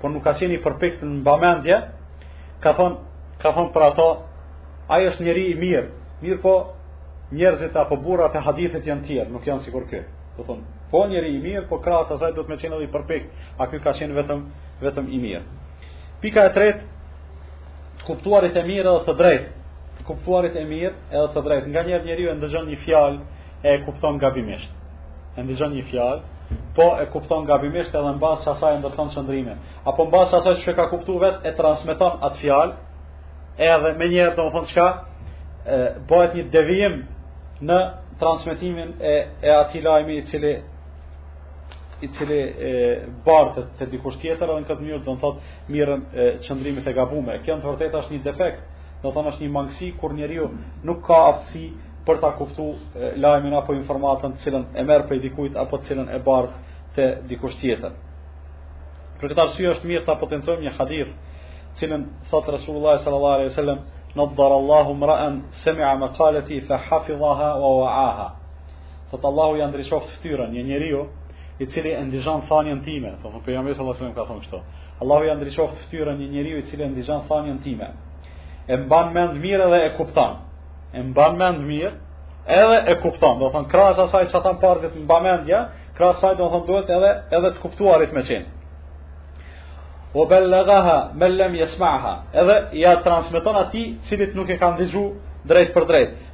por nuk ka qenë i përpikt në mbamendje, ka thonë, ka thonë për ato, ai është njeri i mirë, mirëpo njerëzit apo burrat e hadithit janë të tjerë, nuk janë sikur ky. Do thonë, po njeri i mirë, po krahas asaj duhet me qenë edhe i përpikt, a ky ka qenë vetëm vetëm i mirë. Pika e tretë, të kuptuarit e mirë edhe të drejtë, të kuptuarit e mirë edhe të drejtë. Nganjëherë njeriu e ndëgjon një fjalë, e kupton gabimisht. E ndëgjon një fjalë, po e kupton gabimisht edhe në bazë të asaj e ndërton qëndrimin. Apo në bazë të asaj që ka kuptu vetë, e transmiton atë fjalë, edhe menjëherë, do me thonë çka, bëhet një devijim në transmitimin e, e atij lajmi i cili i cili e, bartet te dikush tjetër edhe në këtë mënyrë do me thonë mirren e, qëndrimet e gabume. Kjo në të vërtet është një defekt Do thonë është një mangësi kur njeriu nuk ka aftësi për ta kuptu lajmin apo informatën të cilën e merr prej dikujt apo të cilën e bart te dikush tjetër. Për këtë arsye është mirë ta potencojmë një hadith, të cilin thot Resulullah sallallahu alaihi wasallam, "Nadhar Allahu mra'an sami'a maqalati fa hafizaha wa wa'aha." Thot Allahu ja ndriçoft fytyrën një njeriu i cili e ndigjon thanjen time, thot pejgamberi sallallahu alaihi wasallam ka thënë kështu. Allahu ja ndriçoftë fytyrën një njeriu i cili e ndigjon thënien time. E mban mend mirë dhe e kupton. E mban mend mirë edhe e kupton. Do thon krahas asaj çka tham parë të mbamendja, krahas asaj do thon duhet edhe edhe të kuptuarit me qenë. Wa bellagaha men lem jesmaha Edhe ja transmiton atij cilit nuk e ka ndëgju drejtpërdrejt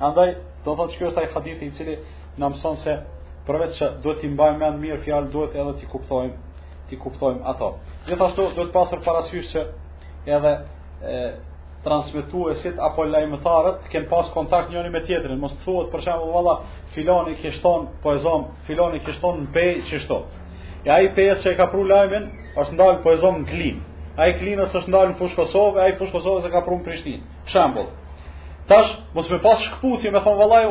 Andaj, do të thotë që ky është ai hadith i cili na mëson se përveç se duhet të mbajmë mend mirë fjalë, duhet edhe të kuptojmë, t'i kuptojmë ato. Gjithashtu duhet pasur parasysh që edhe e, transmetuesit apo lajmëtarët të kenë pas kontakt njëri me tjetrin. Mos thuhet për shembull valla filani kish thon po e zon, filani kish thon në Pejë qështu. E ai i Pejës që e ka pru lajmin është ndal po e zon në Klinë. Ai i Klinës është ndal në Fushë Kosovë, ai i Fushë Kosovës e ka pru në Prishtinë. Shembull. Tash mos me pas shkputje me thon vallai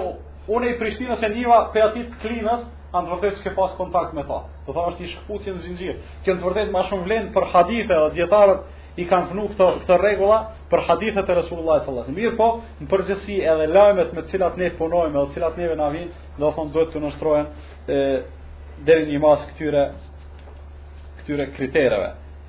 unë i Prishtinës e niva pej atij të Klinës, a në vërtet s'ke pas kontakt me ta. Do thonë është ni shkputje në zinxhir. Kjo në vërtet ma shumë vlen për hadithe dhe dijetarët i kanë vënë këto këto rregulla për hadithet e Resulullah sallallahu alaihi wasallam. Mirëpo, në përgjithësi edhe lajmet me të cilat ne punojmë, me të cilat neve na vijnë, do thonë duhet të nënshtrohen deri në një masë këtyre këtyre kritereve.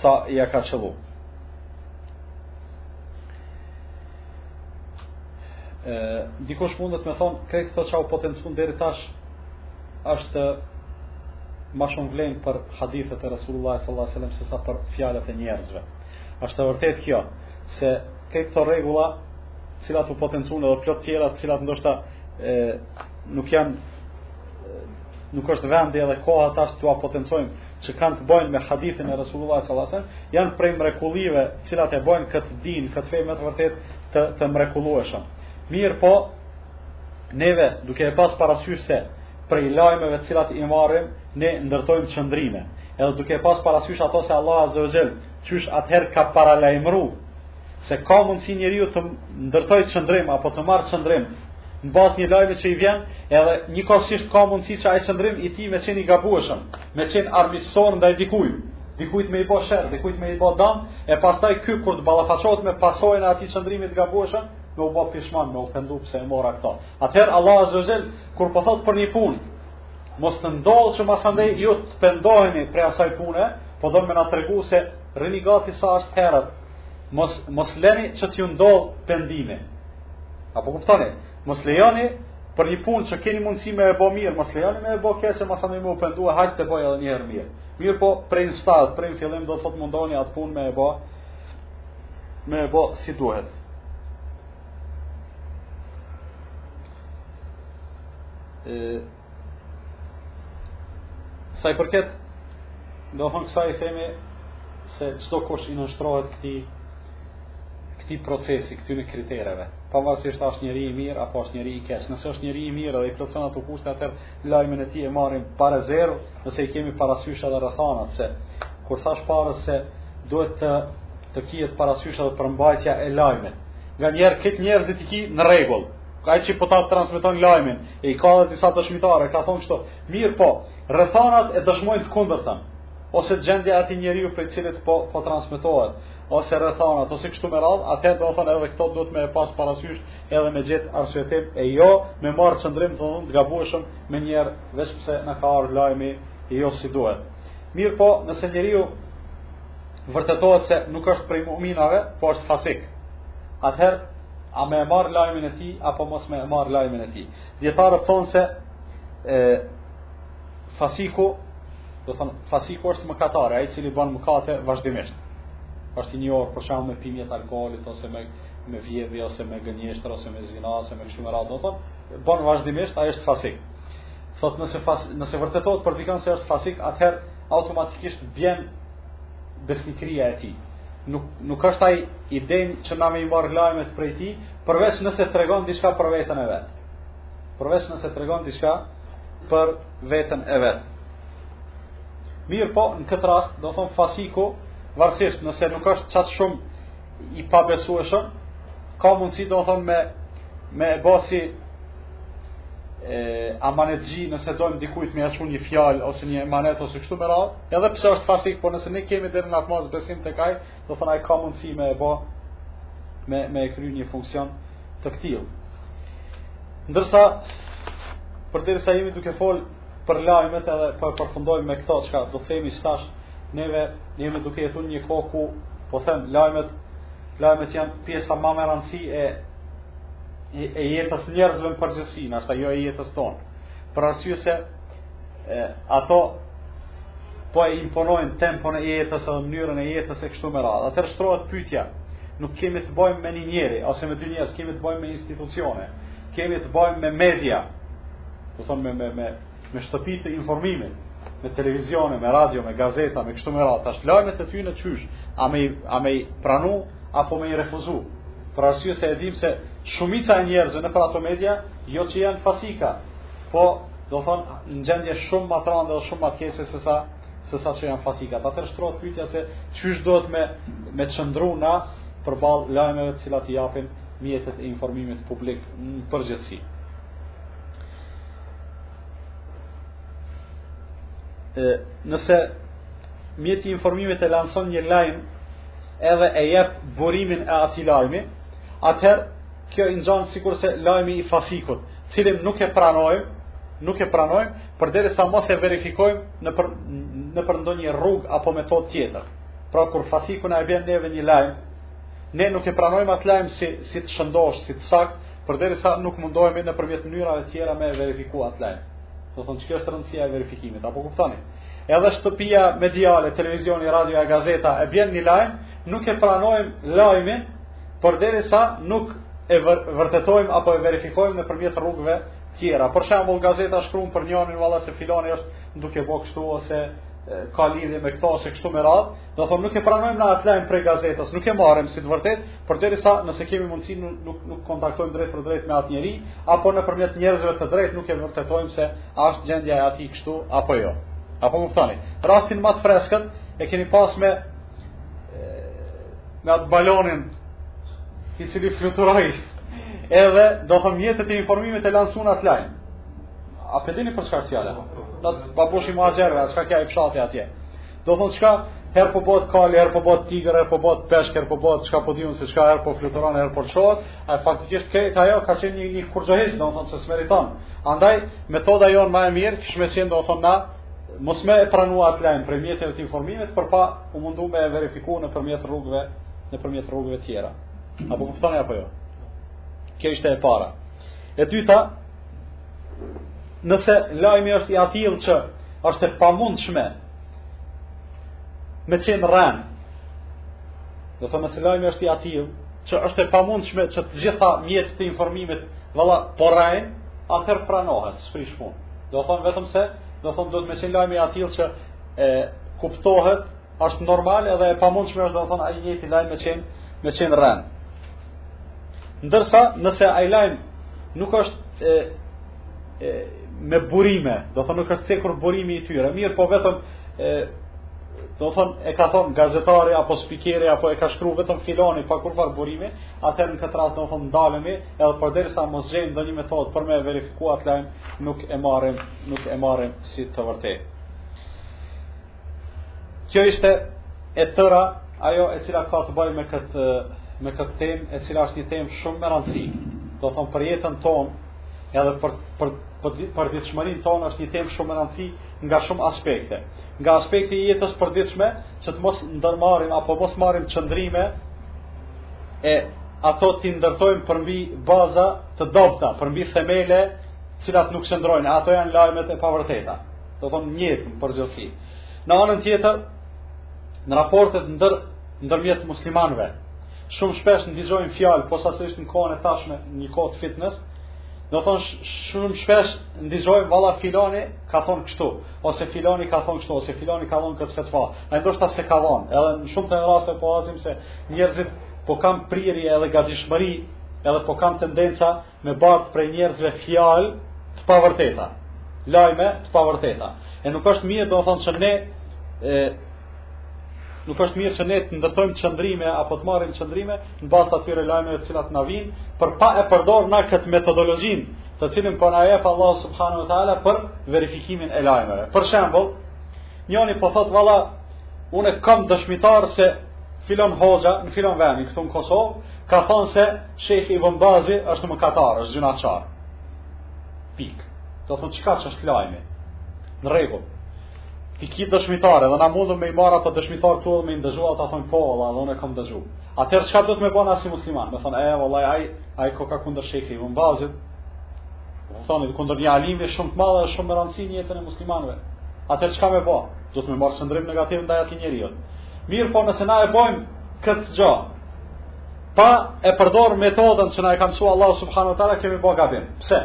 sa ia ka qëllu. E, dikush mundet me thonë, krejt këto që u potencun deri tash, është ma shumë vlen për hadithet e Rasulullah s.a.s. se sa për fjalët e njerëzve. është e vërtet kjo, se krejt këto rregulla, të cilat u potencun edhe plot tjera, të cilat ndoshta e, nuk janë nuk është vendi edhe koha tash t'ua potencojmë që kanë të bëjnë me hadithin e Resulullah sallallahu alaihi wasallam, janë prej mrekullive, të cilat e bëjnë këtë din, këtë fe me të vërtetë të të mrekullueshëm. Mirëpo, neve duke e pas parasysh se prej lajmeve të cilat i marrim, ne ndërtojmë qëndrime. Edhe duke e pas parasysh ato se Allah azza wa jall, qysh atëherë ka paralajmëru Se ka mundësi njeriu të ndërtojë qëndrim apo të marrë qëndrim në bazë një lajmi që i vjen, edhe njëkohësisht ka mundësi që ai qëndrim i tij me qenë i gabueshëm, me qenë armiqësor ndaj dikujt, dikujt me i bo sherr, dikujt me i bo dam, e pastaj ky kur të ballafaqohet me pasojën e atij qëndrimit gabueshëm, me u bo pishman, me u pendu pse e mora këto. Atëherë Allah azza wa jall kur po thot për një punë, mos të ndodhë që mas andej ju të pendoheni prej asaj pune, po don me na tregu se rrini gati sa është herët, Mos, mos leni që t'ju ndodhë pendimi. A po kuptoni? Mos lejoni për një punë që keni mundësi me e bo mirë, mos lejoni me e bo keq, masanej me u pendu e hajt të boj edhe njëherë mirë. Mirëpo, prej në start, prej në fillim, do të thotë mundoni atë punë me e bo, me e bo si duhet. Sa i përket, domethonë kësaj i themi se çdokush i nënshtrohet këtij këtij procesi, këtyne kritereve. Pavarësisht ashtë njeri i mirë, apo është njeri i keq. Nëse është njeri i mirë dhe i plotëson ato kushte, atëherë lajmin e tij e marrim pa rezervë, nëse i kemi parasysh edhe rrethanat, se kur thashë parë se duhet të, të kihet parasysh edhe përmbajtja e lajmit. Nganjëherë, këta njerëzit i ki në rregull, Ai që po ta transmeton lajmin, i ka edhe disa dëshmitarë, ka thonë kështu, mirëpo, rrethanat e dëshmojnë të kundërtën. Ose gjendja e atij njeriu prej cilit po po transmetohet, ose rrethanat, ose kështu me radhë, atë domethonë edhe këto duhet me pas parasysh edhe me gjet arsyetim e jo me marr qëndrim domethonë të gabueshëm menjëherë, veç pse na ka ardhur lajmi e jo si duhet. Mirëpo, nëse njeriu vërtetohet se nuk është prej mu'minave, po është fasik. Atëherë, a me e marrë lajmin e tij, apo mos me e marrë lajmin e tij. Dijetarët thonë se e, fasiku, domethonë, fasiku është mëkatar, ai i cili ban mëkate vazhdimisht. është i njohur për shembull me pirje t'alkoolit, ose me, me vjedhje, ose me gënjeshtër, ose me zina, ose me kështu me radhë, domethonë, ban vazhdimisht, ai është fasik. Thotë nëse, fas, nëse vërtetohet për dikënd se është fasik, atëherë automatikisht bjen besnikëria e tij. Nuk nuk është ai i denjë që na me i marr lajmet prej tij, përveç nëse tregon diçka për veten e vet. Përveç nëse tregon diçka për veten e vet. Mirëpo, në këtë rast, domethonë fasiku, varësisht nëse nuk është qatë shumë i pabesueshëm, ka mundësi domethonë me, me e ba si e, amanetxhi nëse dojmë dikujt me ia çu një fjalë ose një emanet ose kështu me radhë, Edhe pse është fasik, por nëse ne kemi deri në atë masë besim tek ai, domethonë ai ka mundësi me e bë me me e kry një funksion të këtillë. Ndërsa përderisa jemi duke fol për lajmet edhe po e përfundojmë me këto çka do themi tash, neve jemi duke jetuar një kohë ku po them lajmet lajmet janë pjesa më e rëndësishme e e jetës njerëzve në përgjithësi, është ajo e jetës tonë. Për arsye se e, ato po e imponojnë tempon e jetës edhe mënyrën e jetës e kështu me radhë. Atëherë shtrohet pytja, nuk kemi të bojmë me një njeri, ose me dy njerëz, kemi të bojmë me institucione, kemi të bojmë me media, domethonë me, me, me, me shtëpi të informimit, me televizione, me radio, me gazeta, me kështu me radhë, tash lajmet e tyne qysh, a me, a me i pranu, apo me i refuzu. Për arsye se e dim se shumica e njerëzve nëpër ato media, jo që janë fasika, po do thonë në gjendje shumë më t'randë dhe shumë më të keqe se sa se sa që janë fasikat. Atëherë shtrohet pyetja se qysh duhet me me qëndru na përballë lajmeve të cilat i japin mjetet e informimit publik në përgjithësi. E, nëse mjeti i informimit e lanson një lajm edhe e jep burimin e atij lajmi, atëherë Kjo i ngjan sikurse lajmi i fasikut, të cilin nuk e pranojmë, nuk e pranojmë përderisa mos e verifikojmë në për, në për ndonjë rrugë apo metodë tjetër. Pra kur fasiku na e bjen neve një lajm, ne nuk e pranojmë atë lajm si si të shëndoshë, si të saktë, përderisa nuk mundohemi nëpërmjet mënyrave të tjera me e verifikuar atë lajm. Do të thonë çka është rëndësia e verifikimit, a po kuptoni? Edhe shtëpia mediale, televizioni, radioja, gazeta e bjen një lajm, nuk e pranojmë lajmin Përderisa nuk e vërtetojmë apo e verifikojmë nëpërmjet rrugëve tjera. Për shembull, gazeta shkruan për njërin valla se filani është duke bërë kështu ose ka lidhje me këto ose kështu me radhë, do thonë nuk e pranojmë na atë lajm prej gazetës, nuk e marrim si të vërtetë, përderisa nëse kemi mundësi nuk nuk, nuk kontaktojmë drejtpërdrejt me atë njeri, apo nëpërmjet njerëzve të drejtë nuk e vërtetojmë se a është gjendja e atij kështu apo jo. A po kuptoni, rastin më të freskët e keni pas me me atë balonin i cili fluturoi edhe do të mjetet e informimit e lansun atë lajm a po e dini për çka është fjala në të Babushi i Muhaxherëve a çka ky ai fshati atje do thonë çka herë po bohet kali, herë po bohet tigër, herë po bohet peshk, herë po bohet çka po di un se çka herë po fluturon, herë po çohet, a e faktikisht krejt ajo ka qenë një, një kurgjo hiç, do thonë se s'meriton. Andaj, metoda jonë ma e mirë, kish me qenë do thonë na, Mos me e pranu atë lajm prej mjeteve të informimit, por pa u mundu me e verifiku nëpërmjet rrugëve, nëpërmjet rrugëve tjera. A po kuptoni apo jo? Kjo ishte e para. E dyta, nëse lajmi është i atillë që është e pamundshme me qenë rrenë, do thonë nëse lajmi është i atillë që është e pamundshme që të gjitha mjetet e informimit valla po rrejnë, atëherë pranohet, s'prish punë. Do të thonë vetëm se, do të thonë duhet me qenë lajmi i atillë që e kuptohet, është normal edhe e pamundshme është do të thonë ai njëti lajm me qenë me qenë rrenë. Ndërsa nëse ai lajm nuk është e, e me burime, do të thonë nuk është cekur burimi i tyre, mirëpo vetëm e do të thonë e ka thanë gazetari apo spikeri apo e ka shkruar vetëm filani pa kurrfarë burimi, atëherë në këtë rast do të thonë ndalemi Edhe përderisa mos gjejmë ndonjë metodë për me verifikua atë lajm, nuk e marrim, nuk e marrim si të vërtetë. Kjo ishte e tëra ajo e cila ka të bëjë me këtë me këtë temë, e cila është një temë shumë me rëndësi. Do thonë për jetën tonë, edhe për për për, për, për përditshmërinë tonë është një temë shumë me rëndësi, nga shumë aspekte. Nga aspekti i jetës përditshme, që të mos ndërmarrim apo mos marrim qëndrime e ato t'i ndërtojmë përmbi baza të dobta, përmbi themele, të cilat nuk qëndrojnë, e ato janë lajmet e pavërteta. Do thonë n'jetë në përgjithësi. Në anën tjetër, në raportet ndër ndërmjet muslimanëve, shumë shpesh ndigjojmë fjalë posaçërisht në kohën e tashme, në një kohë t'fitnes, Do thon shumë shpesh ndigjojmë valla filani ka thon kështu, ose filani ka thon kështu, ose filani ka dhonë këtë fetva. Ai ndoshta s'e ka dhonë, edhe në shumë raste po hasim se njerëzit po kanë prirje edhe gatishmëri, edhe po kanë tendenca me bart prej njerëzve fjalë të pavërteta, lajme të pavërteta. E nuk është mirë do thon që ne e, Nuk është mirë që ne të ndërtojmë qëndrime apo të marrim qëndrime në bazë t'atyre lajmeve të cilat na vijnë, për pa e përdor na këtë metodologjinë, të cilën po na jep Allahu subhanahu wa taala për verifikimin e lajmeve. Për shembull, njëri po thot valla, unë e kam dëshmitar se filon hoxha në filon veni këtu në Kosovë, ka thonë se shehi Ibn Bazi është mëkatar, është gjynahqar. Pik. Do thonë çka ç'është lajmi? Në rregull. Ti ki dëshmitarë dhe na mundemi me i marrë ata dëshmitarë këtu dhe me i ndëgju ata thonë po valla dhe unë e kam dëgju. Atëherë çka do t'me bë na si musliman? Me thonë e vallahi ai ai koka kundër shejh Ibn Bazit. Do thonë kundër një alimi shumë të madh dhe shumë me rëndësi në jetën e muslimanëve. Atëherë çka me bë? Do t'me marrë qëndrim negativ ndaj atij njeriu. Mirë, po nëse na e bëjmë këtë gjë pa e përdor metodën që na e ka mësuar Allah subhanahu wa taala kemi bë gabim. Pse?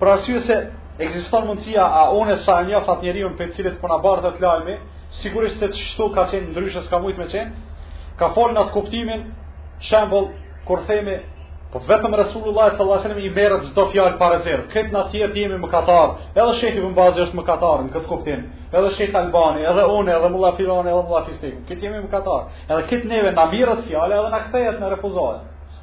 Për arsye se ekziston mundësia a unë sa e njoh atë njeriu për të cilin po na bartet lajmi, sigurisht se qështu ka qenë, ndryshe s'ka mujt me qenë, ka folë në atë kuptimin, shembull, kur themi, po vetëm Resulullah sallallahu alaihi wasallam i merret çdo fjalë pa rezervë. Krejt na tjerët jemi mëkatarë. Edhe Sheikh Ibn Bazi është mëkatar në këtë kuptim. Edhe Sheikh Albani, edhe unë, edhe Mulla Filani, edhe Mulla Fisteku. Krejt jemi mëkatarë. Edhe krejt neve na mirret fjala edhe na kthehet, na refuzohet.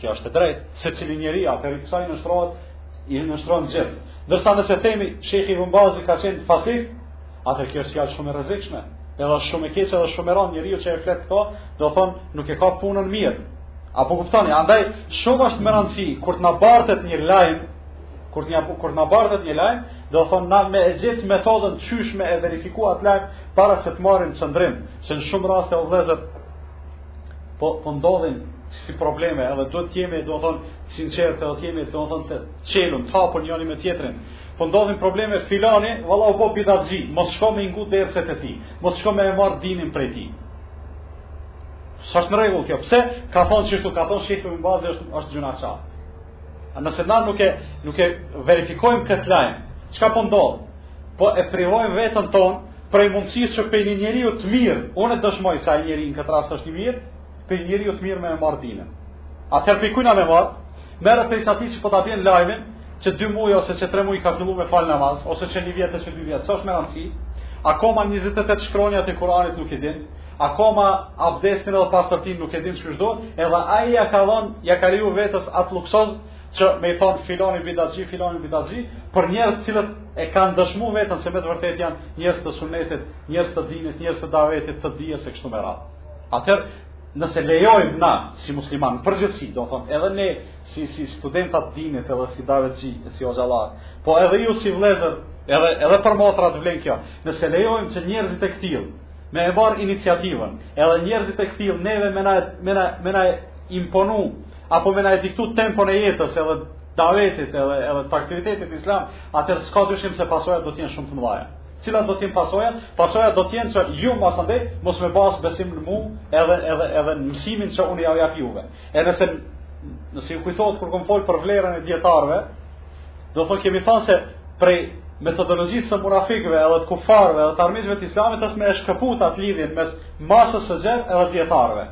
Kjo është e drejtë, secili njeri ligjit kësaj i nënshtrohet, i nënshtrohen të gjithë. Ndërsa nëse themi, shehi Ibn Bazi ka qenë fasik, atër kjo është fjalë shumë e rrezikshme, edhe është shumë e keqe edhe shumë e ranë, njeri që e flet këtë, do thonë nuk e ka punën mirë. A po kuptani, andaj shumë është me rëndësi, kur të na bartet një lajm, kur të, kur të na bartet një lajm, do thonë na me e gjet metodën qysh me e verifiku at lajm, para se të marrim qëndrim, se në shumë raste hoxhët, po po ndodhin si probleme edhe duhet të jemi do të thon sinqertë duhet të jemi do të thon të çelun hapur njëri me tjetrin po ndodhin probleme filani vallahi u bo bidatxhi mos shko me ngu derset e tij mos shko me e marr dinin prej tij sa është në rregull kjo pse kjo thon ç'është kjo thon shpifje në bazë është është gjynah ça a nëse na nuk e nuk e verifikojmë këtë lajm çka po ndodh po e privojmë veten tonë Prej mundësisë që pej një njeriu të mirë, unë e dëshmoj se ai njeri në këtë rast është i mirë, pej një njeriu të mirë me e marrë dinin. Atëherë pej kujna me marrë, merre pej atij që po ta bjen lajmin, që dy muj ose që tre muj ka fillu me falë namaz, ose që një vjet e që dy vjet, s'është me rëndësi, akoma 28 shkronjat e Kuranit nuk i din, akoma abdestin edhe pastërtin nuk e din qysh do, edhe ai ja ka dhon, ja ka kriju vetes atë luksuz, që me i thonë filoni bidatxhi, filoni bidatxhi, për njerëz të cilët e kanë dëshmu veten se me të vërtet janë njerëz të sunetit, njerëz të dinit, njerëz të davetit, të dijes e kështu me radhë. Atër, nëse lejojmë na si musliman, përgjithësi, do thonë, edhe ne si, si studenta t'dinit edhe si davetxhi, si hoxhallarë, po edhe ju si vllezër, edhe, edhe për motrat vlen kjo, nëse lejojmë që njerëzit e këtillë, me e marrë iniciativën, edhe njerëzit e këtillë, neve me na, me na, me na imponu Apo me na e diktu tempon e jetës edhe davetit edhe, edhe të aktivitetit islam, atër s'ka dyshim se pasojat do t'jenë shumë të mëdhaja. Cilat do t'jenë pasojat? Pasojat do t'jenë që ju masnej mos me pasë besim në mu edhe, edhe, edhe në mësimin që unë jau jap juve. E nëse, nëse ju kujtohet kur kom folë për vlerën e dijetarve, do të kemi thanë se prej metodologjisë së munafikëve edhe të kufarëve edhe të armiqve të islamit është me e shkëput atë lidhjen mes masës së gjerë edhe dijetarëve.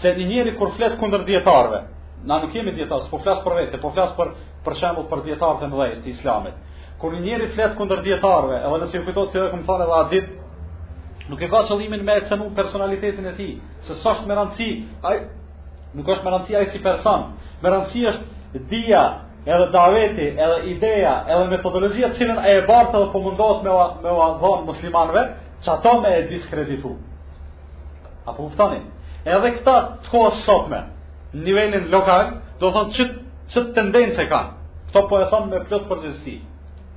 Se një njeri kur flet kundër dijetarëve, na nuk jemi dijetarë, s'po flas për vete, po flas për për shembull për dijetarët e mëdhenj të Islamit. Kur një njeri flet kundër dijetarëve, edhe nëse ju kujtohet kjo e kam thënë edhe atë ditë, nuk e ka qëllimin me cenu personalitetin e tij, se s'është me rëndësi, ai nuk është me rëndësi ai si person, me rëndësi është dija, edhe daveti, edhe ideja, edhe metodologjia të cilën ai e bart edhe po mundohet me me u dhon muslimanëve, qato me e diskreditu. A po kuptoni? Edhe këta të kohës sotme, në nivelin lokal, do thonë qet tendencë e kanë. Këto po e thom me plot përgjegjësi.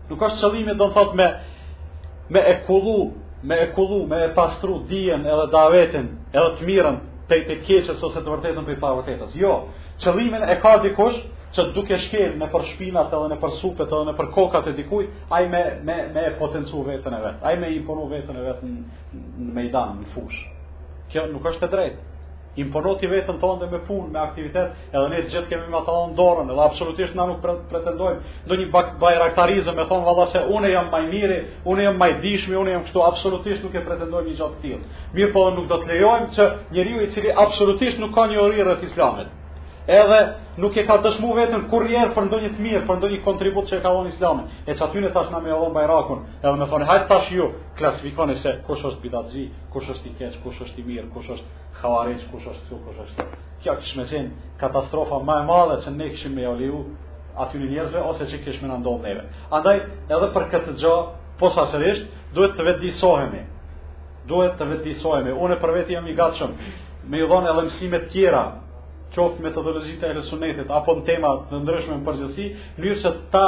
Nuk është qëllimi do thotë me me e kullu, me e kullu, me e pastru dijen edhe davetin, edhe të mirën të të keqës ose të vërtetën pej të pavërtetës. Jo, qëllimin e ka dikush që duke shkel nëpër shpinat edhe nëpër supet edhe nëpër kokat e dikuj, ai me, me, me e potencu veten e vet, ai me e imponu veten e vet në në mejdan, në fush. Kjo nuk është e drejtë. Imponoje ti veten tonde me punë, me aktivitet, edhe ne gjithë kemi me ta dhon dorën, edhe absolutisht na nuk pretendojmë ndonjë bajraktarizëm me thonë valla se unë jam më i miri, unë jam më i dishmi, unë jam kështu, absolutisht nuk e pretendojmë një gjë të tillë. Mirëpo nuk do të lejojmë që njeriu i cili absolutisht nuk ka njohuri rreth Islamit. Edhe nuk e ka dëshmu veten kurrnjëherë për ndonjë të mirë, për ndonjë kontribut që i ka dhënë Islamit. E qatyne tash na me ia dhon bajrakun, edhe me i thonë hajt tash ju, klasifikoni se kush është bidatxhi, kush është i keq, kush është i mirë, kush është havarixh, kush është këtu, kush është. Kjo kish me qenë katastrofa ma e madhe që ne kishim me ua liru atyne njerëzve ose që kish me na ndodh neve. Andaj edhe për këtë gjë posaçërisht duhet të vetëdijsohemi. Duhet të vetëdijsohemi. Unë për vete jam i gatshëm me i dhon edhe mësime të tjera qoftë metodologji të sunetit apo në tema të ndryshme në përgjithësi, në mënyrë që ta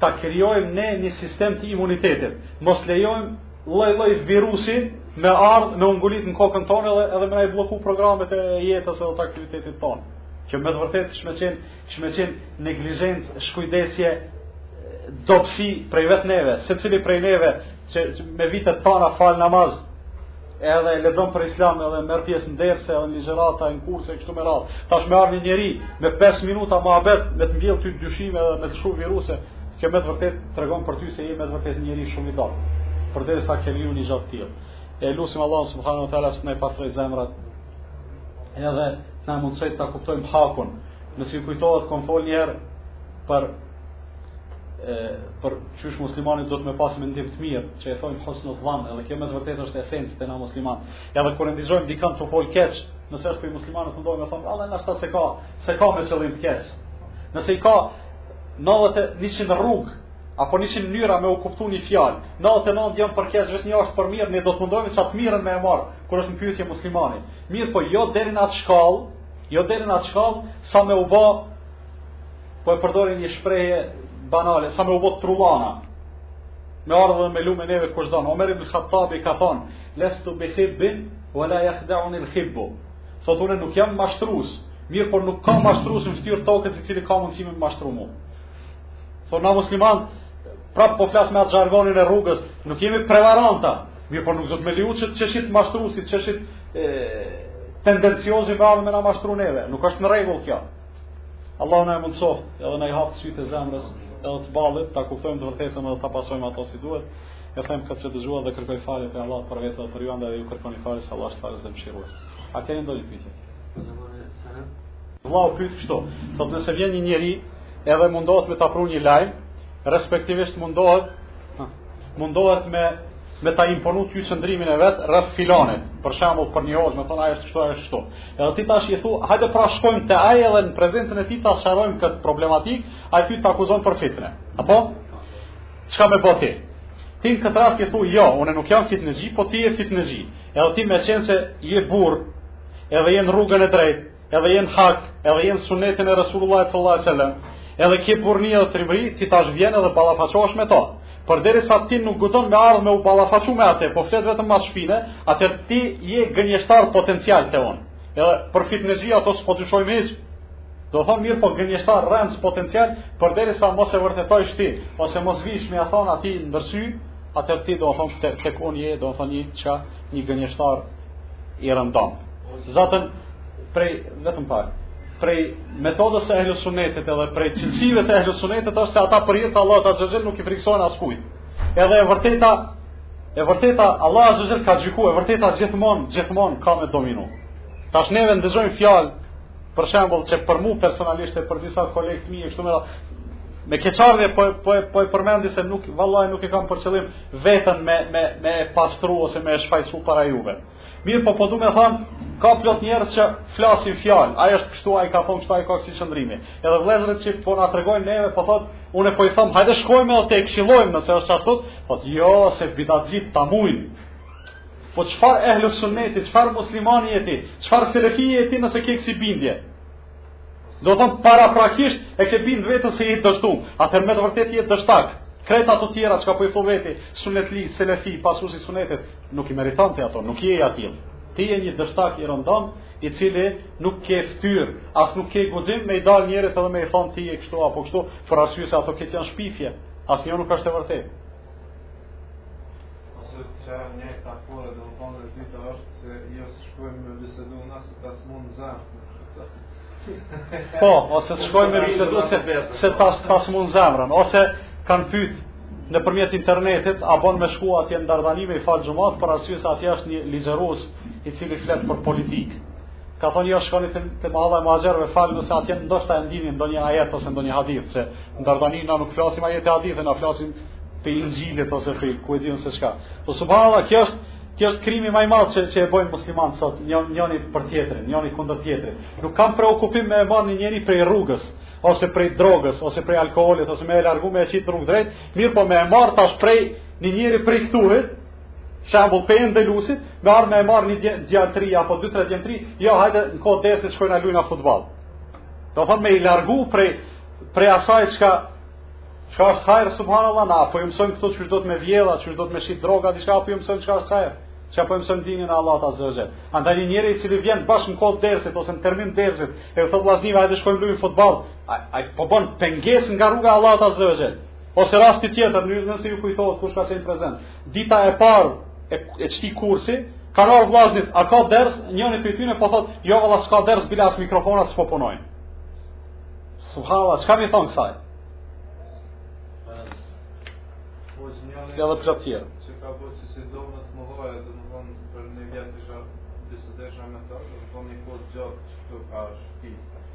ta krijojmë ne një sistem të imunitetit. Mos lejojmë lloj-lloj virusi me ardh me u ngulit në kokën tonë edhe edhe me na i blloku programet e jetës edhe të aktivitetit tonë. Që me të vërtetë kish me qenë, kish me qenë neglizhencë, shkujdesje, dobësi prej vetë neve, secili prej neve që, që me vite të tana falë namaz, edhe lexon për islam edhe merr pjesë në derse edhe në ligjërata në kurse kështu me radhë. Tash me ardh një njeri me 5 minuta muhabet me të mbjell ty dyshime edhe me të shti viruse, kjo me të vërtet tregon për ty se je me të vërtet njeri shumë i dobët. Përderisa ke leju një gjë të tillë. E lusim Allahun subhanahu wa taala të na i pastrojë zemrat. Edhe na mundësojë ta kuptojmë hakun. Nëse ju kujtohet kom fol një herë për për qysh muslimanët duhet me pas mendim të mirë, që e thojnë husnu dhan, edhe kjo me të vërtet është esencë te na muslimanët. Edhe kur ndigjojmë dikan tu folë keq, nëse është prej muslimanëve tentojmë me thonë, valla ndoshta s'e ka, s'e ka me qëllim të keq. Nëse i ka 90-100 rrugë, apo 100 mënyra me u kuptu një fjalë, 99 janë për keq, veç një është për mirë, ne duhet të mundohemi që atë mirën me e marrë, kur është në pyetje muslimani. Mirëpo, jo deri n'atë shkallë, jo deri n'atë shkallë, sa me u ba Po e përdori një shprehje banale, sa me u bo trullana. Me ardhë dhe me lu me neve kush don. Omer ibn Khattabi ka thonë, lestu bi khibbin, wa la jakhdaun il khibbu. Thotë une nuk jam mashtrus, mirëpo nuk ka mashtrus në ftyrë të tokës i cili ka mundësi me më mashtru mu. Thotë na muslimanët, prap po flas me atë zhargonin e rrugës, nuk jemi prevaranta, mirëpo nuk duhet me leju që qesi mashtrusi, qesi tendenciozi me ardhë me na mashtru neve. Nuk është në regull kjo. Allahu na e mundsoft, edhe na i hap sytë e zemrës, edhe të ballit, ta kuptojmë të vërtetën dhe ta pasojmë ato si duhet. E them këtë që dëgjuat dhe kërkoj falje te Allahu për vete dhe për ju, andaj ju kërkoni falje se Allah është falës dhe mëshirues. A keni ndonjë pyetje? Vllau pyet kështu, thotë nëse vjen një njeri edhe mundohet me ta prunë një lajm, respektivisht mundohet mundohet me me ta imponu ty qëndrimin e vet rreth filanit. Për shembull, për një hoxhë, më thonë ai është kështu, ai është kështu. Edhe ti tash i thu, hajde pra shkojmë te ai edhe në prezencën e tij ta sqarojmë këtë problematik, ai ty të akuzon për fitnë. Apo? Çka me bë ti? Ti në këtë rast i thu, jo, unë nuk jam fitnexhi, po ti je fitnexhi. Edhe ti meqenëse je burrë, edhe je në rrugën e drejtë, edhe je në hak, edhe je në sunetin e Resulullah sallallahu alaihi wasallam, edhe ke burrni edhe trimëri, ti tash vjen edhe ballafaqohesh me to. Përderisa ti nuk guxon me ardh me u ballafaqu me atë, po flet vetëm mas shpine, atëherë ti je gënjeshtar potencial te unë. Edhe për fitnexhi ato s'po dyshojmë hiç. Do thonë mirëpo gënjeshtar rrencë potencial, përderisa mos e vërtetojsh ti, ose mos vish me ia thonë atij ndër sy, atëherë ti do thonë tek unë je, do thonë një qa, një gënjeshtar i rëndom. Zatën, prej, vetëm pak, prej metodës e ehlus sunetit edhe prej cilësive të ehlus sunetit është se ata për hir t'Allahut azze ve xhel nuk i friksohen askujt. Edhe e vërteta, e vërteta Allah azze ve xhel ka gjyku, e vërteta gjithmon, gjithmon ka me dominu. Tash neve ndëgjojmë fjalë, për shembull që për mu personalisht e për disa kolegë të mi e kështu me radhë, me keqardhje po, po, po e përmendi se nuk, vallahi nuk e kam për qëllim, veten me me me e pastru ose me e shfajsu para juve. Mirëpo po du me thon, ka plot njerëz që flasin fjalë. Ai është kështu, ai ka thon kështu, ai ka kësi qëndrimi. Edhe vëllezërit që po na tregojnë neve, po thot, unë po i them, hajde shkojmë edhe ta këshillojmë nëse është ashtu. Thotë jo, se bidatxhit ta mujn. Po çfarë ehlu sunneti, çfarë muslimani je ti? Çfarë selefi je ti nëse ke kësi bindje? Do të thonë paraprakisht e ke bind veten se je i dështum, atëherë me të vërtetë je dështak. Krejt ato tjera çka po i thu veti, sunetli, selefi, pasues i sunetit, nuk i meriton ti ato, nuk je i atill. Ti je një dështak i rëndom, i cili nuk ke fytyr, as nuk ke guxim me i dal njerit edhe me i thon ti je kështu apo kështu, për arsye se ato krejt janë shpifje, asnjë nuk është e vërtetë. Ose që e një të akore dhe me thonë e dyta është se jo s'shkojmë me bisedu me atë se ta sëmun zemrën. Po, ose s'shkojmë me bisedu se, se ta sëmun zemrën. Ose kanë pytë nëpërmjet internetit, a bon me shku atje në Dardani me i falë xhumat, për arsye se atje është një ligjerus i cili flet për politikë. Kanë thënë jo shkoni të, të molla e muhaxherëve falni se atje ndoshta e ndini ndonjë ajet ose ndonjë hadith, se ndërtani na nuk flasim ajet e hadithe, a flasim të injilit ose të ku e diun se çka. Po subhanallahu kjo është Kjo është krimi më i madh që që e bëjnë muslimanët sot, një njëri për tjetrin, njëri kundër tjetrit. Nuk kanë preokupim me e marrë një njeri prej rrugës, ose prej drogës, ose prej alkoolit, ose me e largu me e qitë n'rrugë drejt, mirë po me e marrë tash prej një njeri prej këtuhit, Shembull, prej dersit, me ardhë me e marrë një djalë t'ri, apo dy tre djem t'ri, jo, hajde në kohë dersit shkojnë e lujmë futboll. Domethënë me i largu prej, prej asaj çka çka është hajr subhanallahu na, a po ju mësojmë këtu qysh me vjedhë, qysh me shit drogë, diçka a po ju mësojmë çka është hajr. Çka po mësojmë dinin e Allahut azza wa jall. Andaj një njeri i cili vjen bash në kohë dersit ose në termin dersit, e thotë vllazni, hajde shkojmë luajmë futboll. Ai po bën pengesë nga rruga e Allahut azza wa jall. Ose rasti tjetër, nëse ju kujtohet kush ka qenë prezent. Dita e parë e, e qëtij kursi, kanë ardhë vllaznit, a ka ders, njëni prej tyne po thot, jo valla s'ka ders, bile as mikrofonat s'po punojnë. Subhanallah, çka me i thënë kësaj? Ja dhe plot tjerë. Që ka po që si do më të mëhoj, dhe më thonë për një vjetë isha, dhe s'desha me të, dhe më thonë një kohë gjatë që të ka shpi.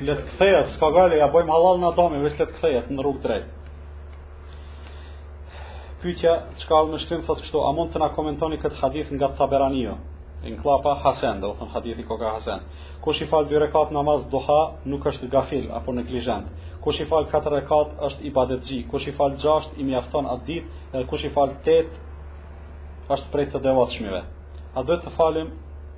Le të kthehet, s'ka gajle, ia bëjmë hallall na atij, veç le të kthehet në rrugë t'drejtë. Pyetja, ka në shkrim thotë kështu, a mund të na komentoni këtë hadith nga Taberaniu? Në kllapa hasen, domethënë hadithi koka hasen. Kush i fal dy rekat namaz duha, nuk është gafil apo neglizhent. Kush i fal katër rekat është ibadetçi, kush i fal gjashtë i mjafton atë ditë, edhe kush i fal tetë është prej të devotshmëve. A duhet të falim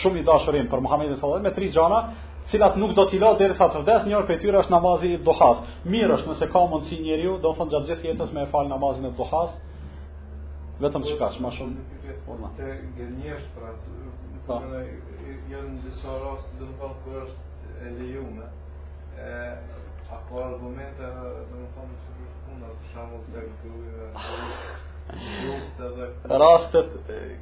shumë i dashuri im Muhamedi sallallahu alaihi wasallam me tri gjana, të cilat nuk do t'i lë derisa të vdes, njëra prej tyre është namazi i duhas. Mirë është nëse ka mundësi njeriu, domethënë gjatë gjithë jetës me e fal namazin e duhas, vetëm çka është më shumë. Po na. Të gënjesh për atë. Po. Janë disa raste domethënë kur është e lejuar. E a ka argumente domethënë se për shkak të shkakut të Rastet